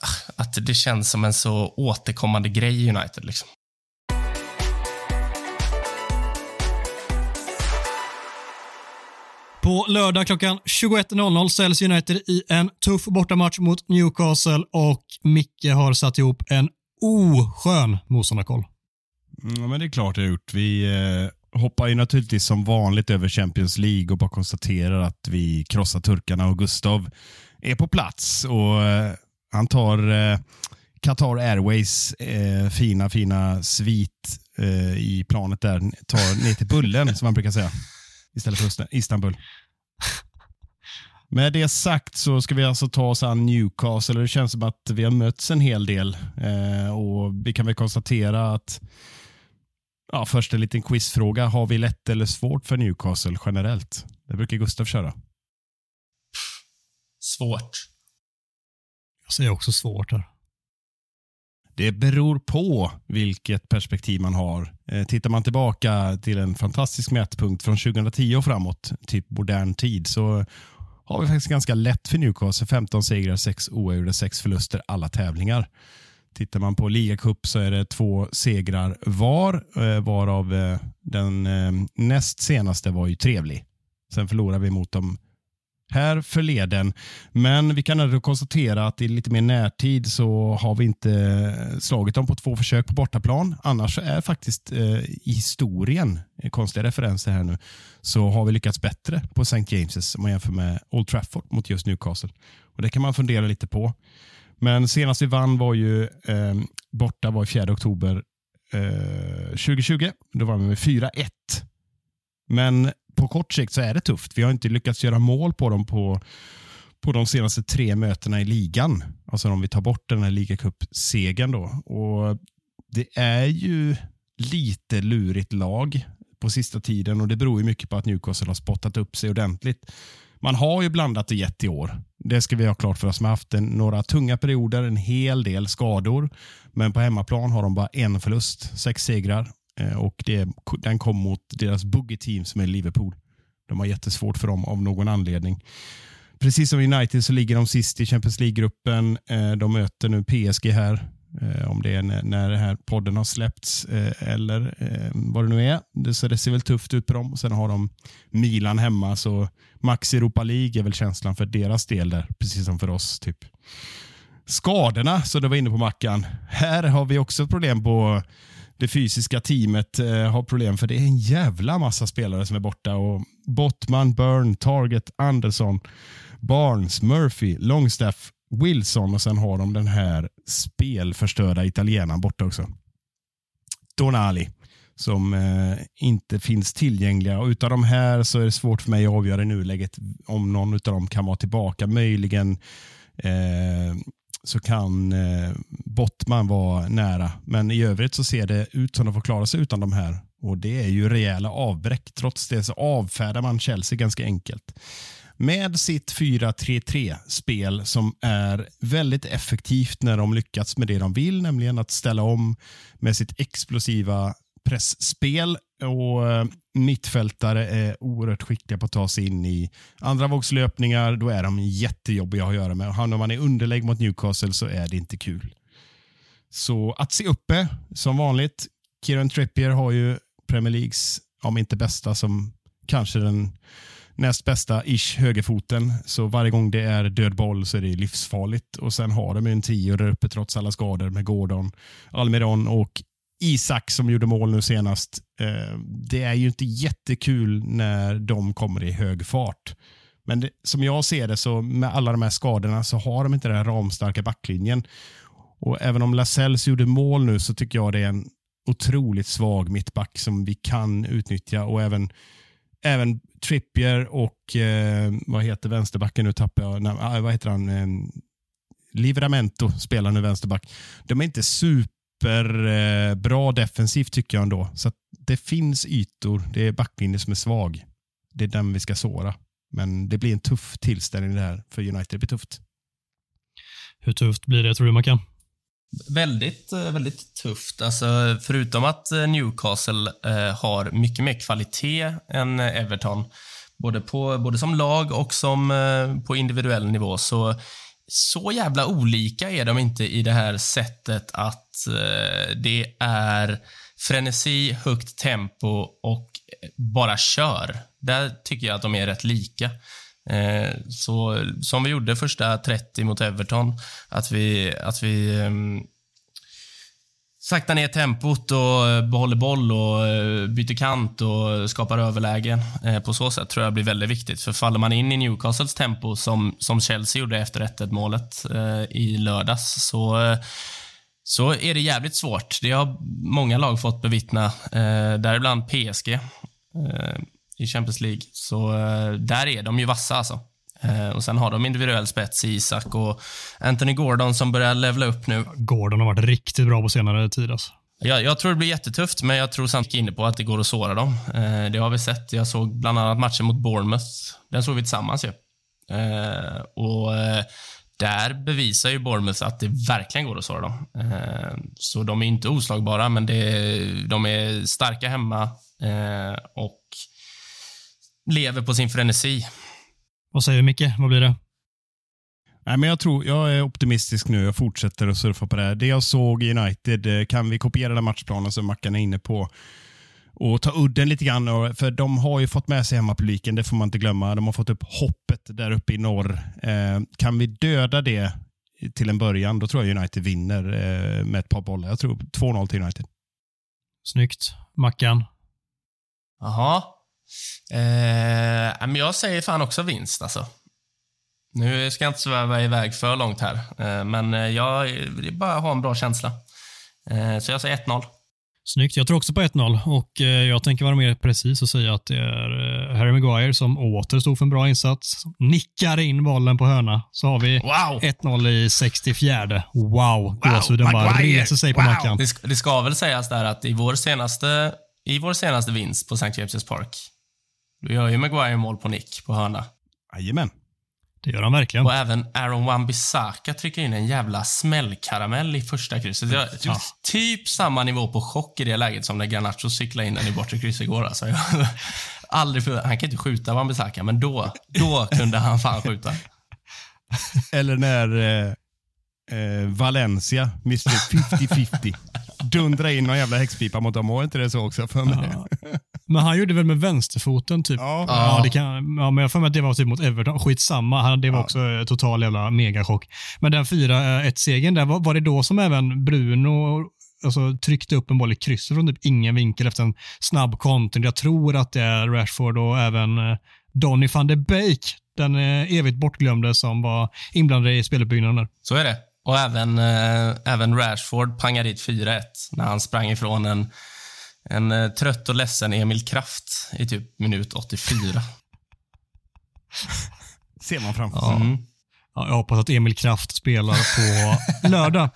ah, att det känns som en så återkommande grej i United. Liksom. På lördag klockan 21.00 säljs United i en tuff bortamatch mot Newcastle och Micke har satt ihop en oskön motståndarkoll. Mm, ja, men det är klart jag har gjort. Vi eh, hoppar ju naturligtvis som vanligt över Champions League och bara konstaterar att vi krossar turkarna och Gustav är på plats. Och eh, Han tar eh, Qatar Airways eh, fina, fina svit eh, i planet där, tar ner till Bullen som man brukar säga, istället för Istanbul. Med det sagt så ska vi alltså ta oss an Newcastle. Det känns som att vi har mötts en hel del eh, och vi kan väl konstatera att Ja, först en liten quizfråga. Har vi lätt eller svårt för Newcastle generellt? Det brukar Gustav köra. Svårt. Jag säger också svårt här. Det beror på vilket perspektiv man har. Eh, tittar man tillbaka till en fantastisk mätpunkt från 2010 och framåt, typ modern tid, så har vi faktiskt ganska lätt för Newcastle. 15 segrar, 6 oavgjorda, 6 förluster alla tävlingar. Tittar man på ligacup så är det två segrar var, eh, varav eh, den näst senaste var ju trevlig. Sen förlorade vi mot dem här förleden. Men vi kan ändå konstatera att i lite mer närtid så har vi inte slagit dem på två försök på bortaplan. Annars är faktiskt eh, i historien, eh, konstiga referenser här nu, så har vi lyckats bättre på St. James's om man jämför med Old Trafford mot just Newcastle. Och Det kan man fundera lite på. Men senast vi vann var ju eh, borta var i 4 oktober eh, 2020. Då var vi med 4-1. Men på kort sikt så är det tufft. Vi har inte lyckats göra mål på dem på, på de senaste tre mötena i ligan. Alltså om vi tar bort den här ligacupsegern då. Och det är ju lite lurigt lag på sista tiden och det beror ju mycket på att Newcastle har spottat upp sig ordentligt. Man har ju blandat och gett i år. Det ska vi ha klart för oss. Man har haft en, några tunga perioder, en hel del skador. Men på hemmaplan har de bara en förlust, sex segrar. Eh, och det, Den kom mot deras boogie team som är Liverpool. De har jättesvårt för dem av någon anledning. Precis som United så ligger de sist i Champions League-gruppen. Eh, de möter nu PSG här. Eh, om det är när, den här podden har släppts eller vad det nu är. Det, så det ser väl tufft ut på dem. Sen har de Milan hemma. Så Max Europa League är väl känslan för deras del där. Precis som för oss. typ. Skadorna, så du var inne på Mackan. Här har vi också ett problem på det fysiska teamet eh, har problem för det är en jävla massa spelare som är borta. Och Bottman, Burn, Target, Anderson, Barnes, Murphy, Longstaff, Wilson och sen har de den här spelförstörda italienaren borta också. Donali som eh, inte finns tillgängliga. Och utav de här så är det svårt för mig att avgöra i nuläget om någon av dem kan vara tillbaka. Möjligen eh, så kan eh, Bottman vara nära. Men i övrigt så ser det ut som att de får klara sig utan de här. Och det är ju rejäla avbräck. Trots det så avfärdar man Chelsea ganska enkelt. Med sitt 4-3-3-spel som är väldigt effektivt när de lyckats med det de vill, nämligen att ställa om med sitt explosiva pressspel och eh, mittfältare är oerhört skickliga på att ta sig in i andra vågslöpningar. Då är de jättejobbiga att göra med. Och Hamnar man i underlägg mot Newcastle så är det inte kul. Så att se uppe, som vanligt. Kieran Trippier har ju Premier Leagues, om inte bästa, som kanske den näst bästa ish högerfoten. Så varje gång det är död boll så är det livsfarligt. Och sen har de ju en tio där uppe trots alla skador med Gordon, Almiron och Isak som gjorde mål nu senast. Eh, det är ju inte jättekul när de kommer i hög fart. Men det, som jag ser det så med alla de här skadorna så har de inte den här ramstarka backlinjen. Och även om Lasells gjorde mål nu så tycker jag det är en otroligt svag mittback som vi kan utnyttja och även, även Trippier och eh, vad heter vänsterbacken nu tappar jag, nej, eh, vad heter han? Eh, Livramento spelar nu vänsterback. De är inte super superbra eh, bra defensivt tycker jag ändå. Så att det finns ytor. Det är backlinjen som är svag. Det är den vi ska såra. Men det blir en tuff tillställning det här för United. Det blir tufft. Hur tufft blir det tror du Mackan? Väldigt, eh, väldigt tufft. Alltså, förutom att eh, Newcastle eh, har mycket mer kvalitet än Everton, både, på, både som lag och som eh, på individuell nivå, så så jävla olika är de inte i det här sättet att Eh, det är frenesi, högt tempo och eh, bara kör. Där tycker jag att de är rätt lika. Eh, så som vi gjorde första 30 mot Everton, att vi, att vi sakta saktar ner tempot och behåller boll och byter kant och skapar överlägen. På så sätt tror jag blir väldigt viktigt. För faller man in i Newcastles tempo som, som Chelsea gjorde efter 1-1 målet i lördags så så är det jävligt svårt. Det har många lag fått bevittna, eh, däribland PSG eh, i Champions League. Så eh, där är de ju vassa alltså. Eh, och sen har de individuell spets i Isak och Anthony Gordon som börjar levla upp nu. Gordon har varit riktigt bra på senare tid alltså. Jag, jag tror det blir jättetufft, men jag tror samtidigt inne på att det går att såra dem. Eh, det har vi sett. Jag såg bland annat matchen mot Bournemouth. Den såg vi tillsammans ju. Eh, och eh, där bevisar ju Bournemouth att det verkligen går att såra dem. Eh, så de är inte oslagbara, men det, de är starka hemma eh, och lever på sin frenesi. Vad säger du, Micke? Vad blir det? Nej, men jag, tror, jag är optimistisk nu. Jag fortsätter att surfa på det här. Det jag såg i United, eh, kan vi kopiera den matchplanen som Mackan är inne på och ta udden lite grann. För de har ju fått med sig hemmapubliken, det får man inte glömma. De har fått upp hoppet där uppe i norr. Eh, kan vi döda det till en början, då tror jag United vinner eh, med ett par bollar. Jag tror 2-0 till United. Snyggt. Mackan? Jaha. Eh, men jag säger fan också vinst alltså. Nu ska jag inte sväva iväg för långt här, eh, men jag vill bara ha en bra känsla. Eh, så jag säger 1-0. Snyggt. Jag tror också på 1-0 och eh, jag tänker vara mer precis och säga att det är Harry Maguire som åter stod för en bra insats. Nickar in bollen på hörna. Så har vi wow. 1-0 i 64. Wow! Gåshuden wow. bara reser sig på wow. mackan. Det, det ska väl sägas där att i vår senaste, i vår senaste vinst på St. James' Park, då gör ju Maguire mål på nick på hörna. Jajamän. Det gör han verkligen. Och även Aaron Wan-Bissaka trycker in en jävla smällkaramell i första krysset. Jag, ja. Typ samma nivå på chock i det läget som när Garnacho cyklade in den i bortre kryss igår. Alltså, jag, aldrig för, han kan inte skjuta Wan-Bissaka, men då, då kunde han fan skjuta. Eller när eh, eh, Valencia, Mr 50-50, dundrar in någon jävla häxpipa mot dem. Var inte det så också för mig? Ja. Men han gjorde väl med vänsterfoten typ? Ja. ja, det kan, ja men jag får mig att det var typ mot Everton. Skitsamma, det var ja. också total jävla megachock. Men den 4-1-segern där, var, var det då som även Bruno alltså, tryckte upp en boll i krysset från typ ingen vinkel efter en snabb kontring. Jag tror att det är Rashford och även eh, Donny van de Beek, den eh, evigt bortglömde som var inblandad i speluppbyggnaden. Så är det. Och även, eh, även Rashford pangade dit 4-1 när han sprang ifrån en en eh, trött och ledsen Emil Kraft i typ minut 84. Ser man framför sig. Mm. Ja, jag hoppas att Emil Kraft spelar på lördag.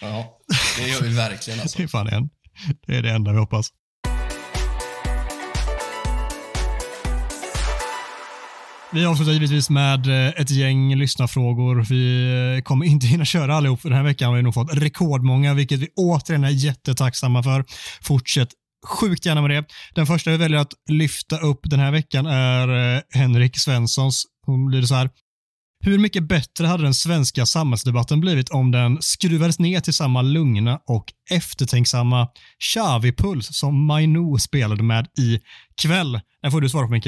Ja, det gör vi verkligen. Alltså. Det, är en. det är det enda vi hoppas. Vi avslutar givetvis med eh, ett gäng lyssnarfrågor. Vi eh, kommer inte hinna köra allihop för den här veckan. Vi har nog fått rekordmånga, vilket vi återigen är jättetacksamma för. Fortsätt sjukt gärna med det. Den första vi väljer att lyfta upp den här veckan är eh, Henrik Svenssons. Hon lyder så här. Hur mycket bättre hade den svenska samhällsdebatten blivit om den skruvades ner till samma lugna och eftertänksamma Xavi-puls som Mainu spelade med i kväll? Den får du svara på, Micke.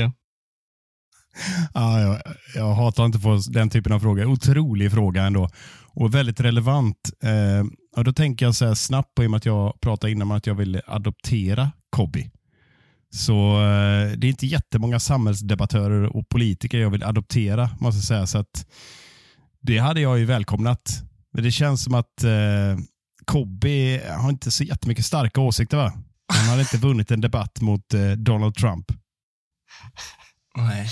Ja, jag, jag hatar inte på den typen av frågor. Otrolig fråga ändå och väldigt relevant. Eh, och då tänker jag så här snabbt på, i och med att jag pratade innan om att jag vill adoptera Kobby. Så eh, det är inte jättemånga samhällsdebattörer och politiker jag vill adoptera, måste jag säga. Så att det hade jag ju välkomnat. Men det känns som att eh, Kobby har inte så jättemycket starka åsikter. va? Han hade inte vunnit en debatt mot eh, Donald Trump. Nej.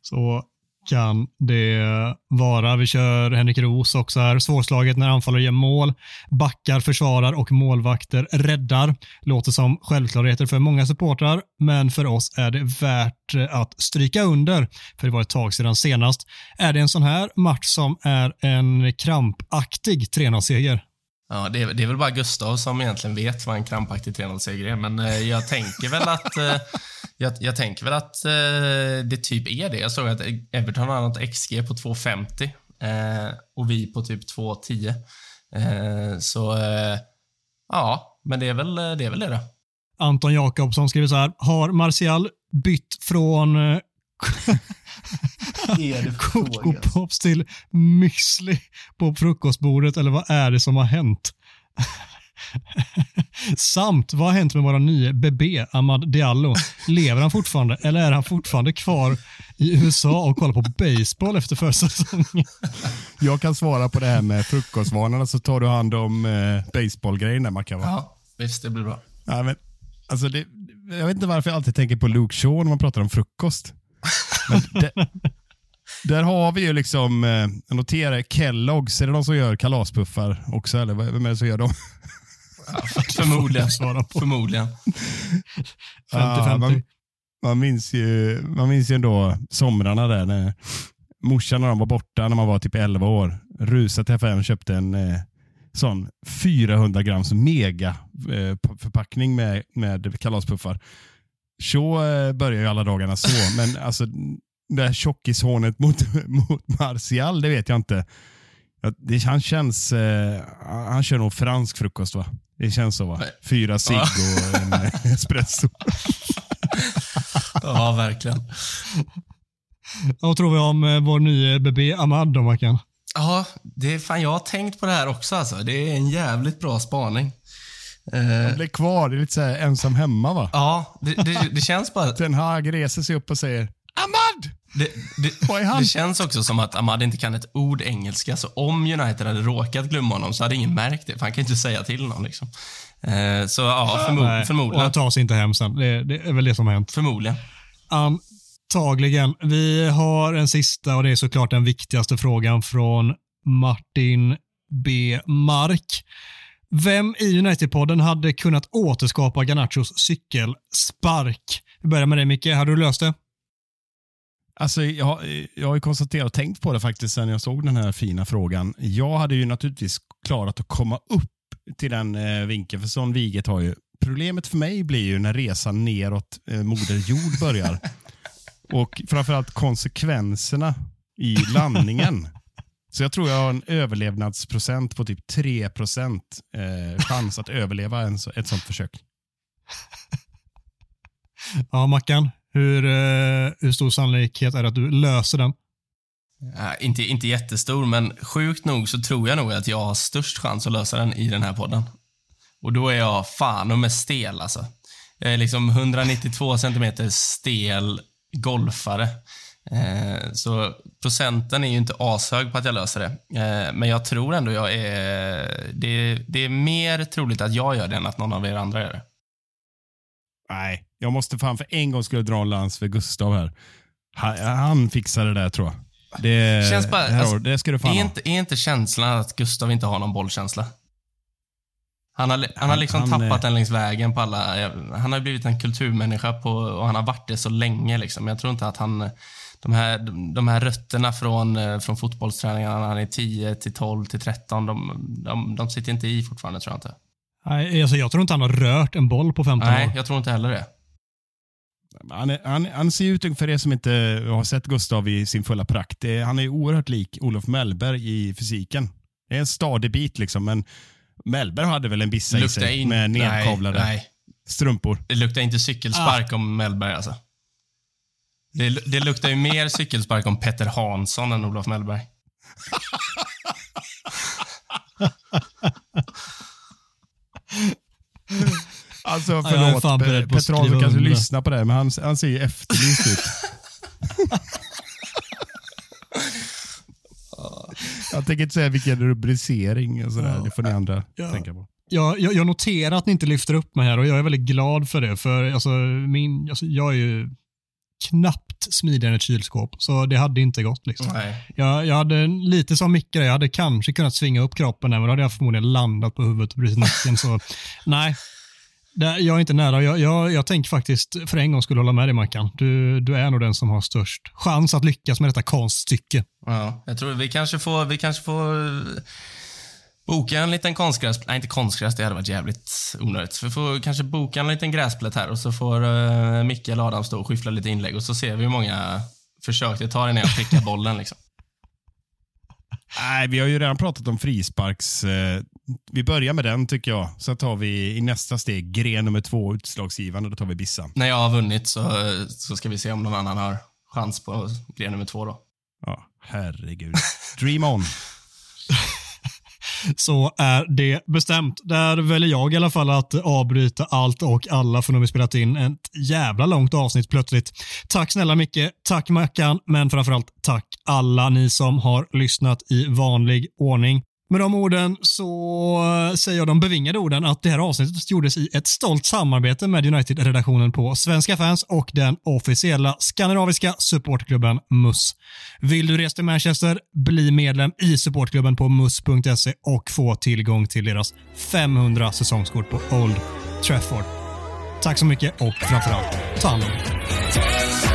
Så kan det vara. Vi kör Henrik Ros också här. Svårslaget när anfallare gör mål. Backar försvarar och målvakter räddar. Låter som självklarheter för många supportrar, men för oss är det värt att stryka under, för det var ett tag sedan senast. Är det en sån här match som är en krampaktig 3-0-seger? Ja, det är, det är, väl bara Gustav som egentligen vet vad en krampaktig 3-0-seger är, men eh, jag tänker väl att eh, jag, jag, tänker väl att eh, det typ är det. Jag såg att Everton har något XG på 2,50 eh, och vi på typ 2,10. Eh, så eh, ja, men det är väl det. Är väl det då. Anton Jakobsson skriver så här. Har Martial bytt från eh, är det för Coco Pops till müsli på frukostbordet eller vad är det som har hänt? Samt, vad har hänt med våra nya BB, Ahmad Diallo? Lever han fortfarande eller är han fortfarande kvar i USA och kollar på baseball efter försäsongen? Jag kan svara på det här med frukostvanorna så tar du hand om eh, baseballgrejen där Mackan. va? Ja, visst det blir bra. Ja, men, alltså det, jag vet inte varför jag alltid tänker på Luke Shaw när man pratar om frukost. Det, där har vi ju liksom, eh, jag noterar Kellogg's, är det de som gör kalaspuffar också eller vad- vem är det som gör dem? Förmodligen. svara på. Förmodligen. 50-50. Ja, man, man, minns ju, man minns ju ändå somrarna där när morsan när de var borta när man var typ 11 år. Rusade till affären och köpte en eh, sån 400 grams mega eh, förpackning med, med kalaspuffar. Så eh, börjar ju alla dagarna så, men alltså det här tjockishånet mot, mot Martial, det vet jag inte. Det, han känns, eh, han kör nog fransk frukost va? Det känns så va? Fyra cigg och en eh, espresso. Ja, verkligen. Vad tror vi om eh, vår nya BB Ahmad då, Mackan? Ja, det är fan, jag har tänkt på det här också alltså. Det är en jävligt bra spaning. Eh, Han blir kvar, det är lite så här ensam hemma va? ja, det, det, det känns bara... Ten Hag reser sig upp och säger Ahmad! Det, det, det känns också som att Ahmad inte kan ett ord engelska, så om United hade råkat glömma honom så hade ingen märkt det, för han kan inte säga till någon. Liksom. Eh, så ja, förmo Nej, Och förmodligen. han tar sig inte hem sen. Det, det är väl det som har hänt. Förmodligen. Antagligen. Vi har en sista och det är såklart den viktigaste frågan från Martin B. Mark. Vem i United-podden hade kunnat återskapa Garnachos cykelspark? Vi börjar med dig Micke. Har du löst det? Alltså, jag, jag har ju konstaterat och tänkt på det faktiskt sen jag såg den här fina frågan. Jag hade ju naturligtvis klarat att komma upp till den eh, vinkeln, för sån viget har ju... Problemet för mig blir ju när resan neråt eh, Moder Jord börjar. och framförallt konsekvenserna i landningen. Så jag tror jag har en överlevnadsprocent på typ 3 procent eh, chans att överleva en, så- ett sånt försök. Ja, Mackan. Hur, eh, hur stor sannolikhet är det att du löser den? Ja, inte, inte jättestor, men sjukt nog så tror jag nog att jag har störst chans att lösa den i den här podden. Och då är jag fan och med stel alltså. Jag är liksom 192 centimeter stel golfare. Eh, så procenten är ju inte ashög på att jag löser det. Eh, men jag tror ändå jag är... Det, det är mer troligt att jag gör det än att någon av er andra gör det. Nej, jag måste fan för en gång skulle dra en lans för Gustav här. Han, han fixar det där tror jag. Det, Känns bara- det, här, alltså, det ska du fan Är inte, är inte känslan att Gustav inte har någon bollkänsla? Han har, han har liksom han, tappat den längs vägen på alla... Han har blivit en kulturmänniska på, och han har varit det så länge. Liksom. Jag tror inte att han... De här, de här rötterna från, eh, från fotbollsträningarna när han är 10 till 12 till 13, de, de, de sitter inte i fortfarande tror jag inte. Nej, alltså, jag tror inte han har rört en boll på 15 Nej, år. jag tror inte heller det. Han, är, han, han ser ut, för er som inte har sett Gustav i sin fulla prakt, det, han är ju oerhört lik Olof Mellberg i fysiken. Det är en stadig bit liksom, men Mellberg hade väl en bissa i Luktar sig in- med nej, nedkavlade nej. strumpor. Det luktar inte cykelspark om Mellberg alltså. Det, det luktar ju mer cykelspark om Petter Hansson än Olof Mellberg. Alltså förlåt, att Petter Hansson kanske lyssnar på det, här, men han, han ser ju efterlyst ut. Jag tänker inte säga vilken rubricering och sådär. Det får ni andra tänka på. Jag, jag, jag noterar att ni inte lyfter upp mig här och jag är väldigt glad för det. För alltså, min, alltså, jag är ju knappt smidigare än ett kylskåp, så det hade inte gått. Liksom. Nej. Jag, jag hade lite som Micke, jag hade kanske kunnat svinga upp kroppen där, men då hade jag förmodligen landat på huvudet och brutit nacken. Så nej, jag är inte nära. Jag, jag, jag tänker faktiskt för en gång skulle hålla med dig Mackan. Du, du är nog den som har störst chans att lyckas med detta konststycke. Ja, jag tror vi kanske får, vi kanske får boka en liten konstgräs... Nej, inte konstgräs, det hade varit jävligt onödigt. Vi får kanske boka en liten gräsplätt här och så får uh, Micke eller Adam stå och skyffla lite inlägg och så ser vi hur många försök det tar innan jag prickar bollen. Liksom. Nej, vi har ju redan pratat om frisparks... Eh, vi börjar med den tycker jag. Sen tar vi i nästa steg gren nummer två, utslagsgivande. Då tar vi Bissan. När jag har vunnit så, så ska vi se om någon annan har chans på gren nummer två då. Ja, herregud. Dream on. så är det bestämt. Där väljer jag i alla fall att avbryta allt och alla för nu har vi spelat in ett jävla långt avsnitt plötsligt. Tack snälla Micke, tack Mackan, men framförallt tack alla ni som har lyssnat i vanlig ordning. Med de orden så säger jag de bevingade orden att det här avsnittet gjordes i ett stolt samarbete med United-redaktionen på Svenska fans och den officiella skandinaviska supportklubben MUS. Vill du resa till Manchester, bli medlem i supportklubben på mus.se och få tillgång till deras 500 säsongskort på Old Trafford. Tack så mycket och framförallt, ta hand om er.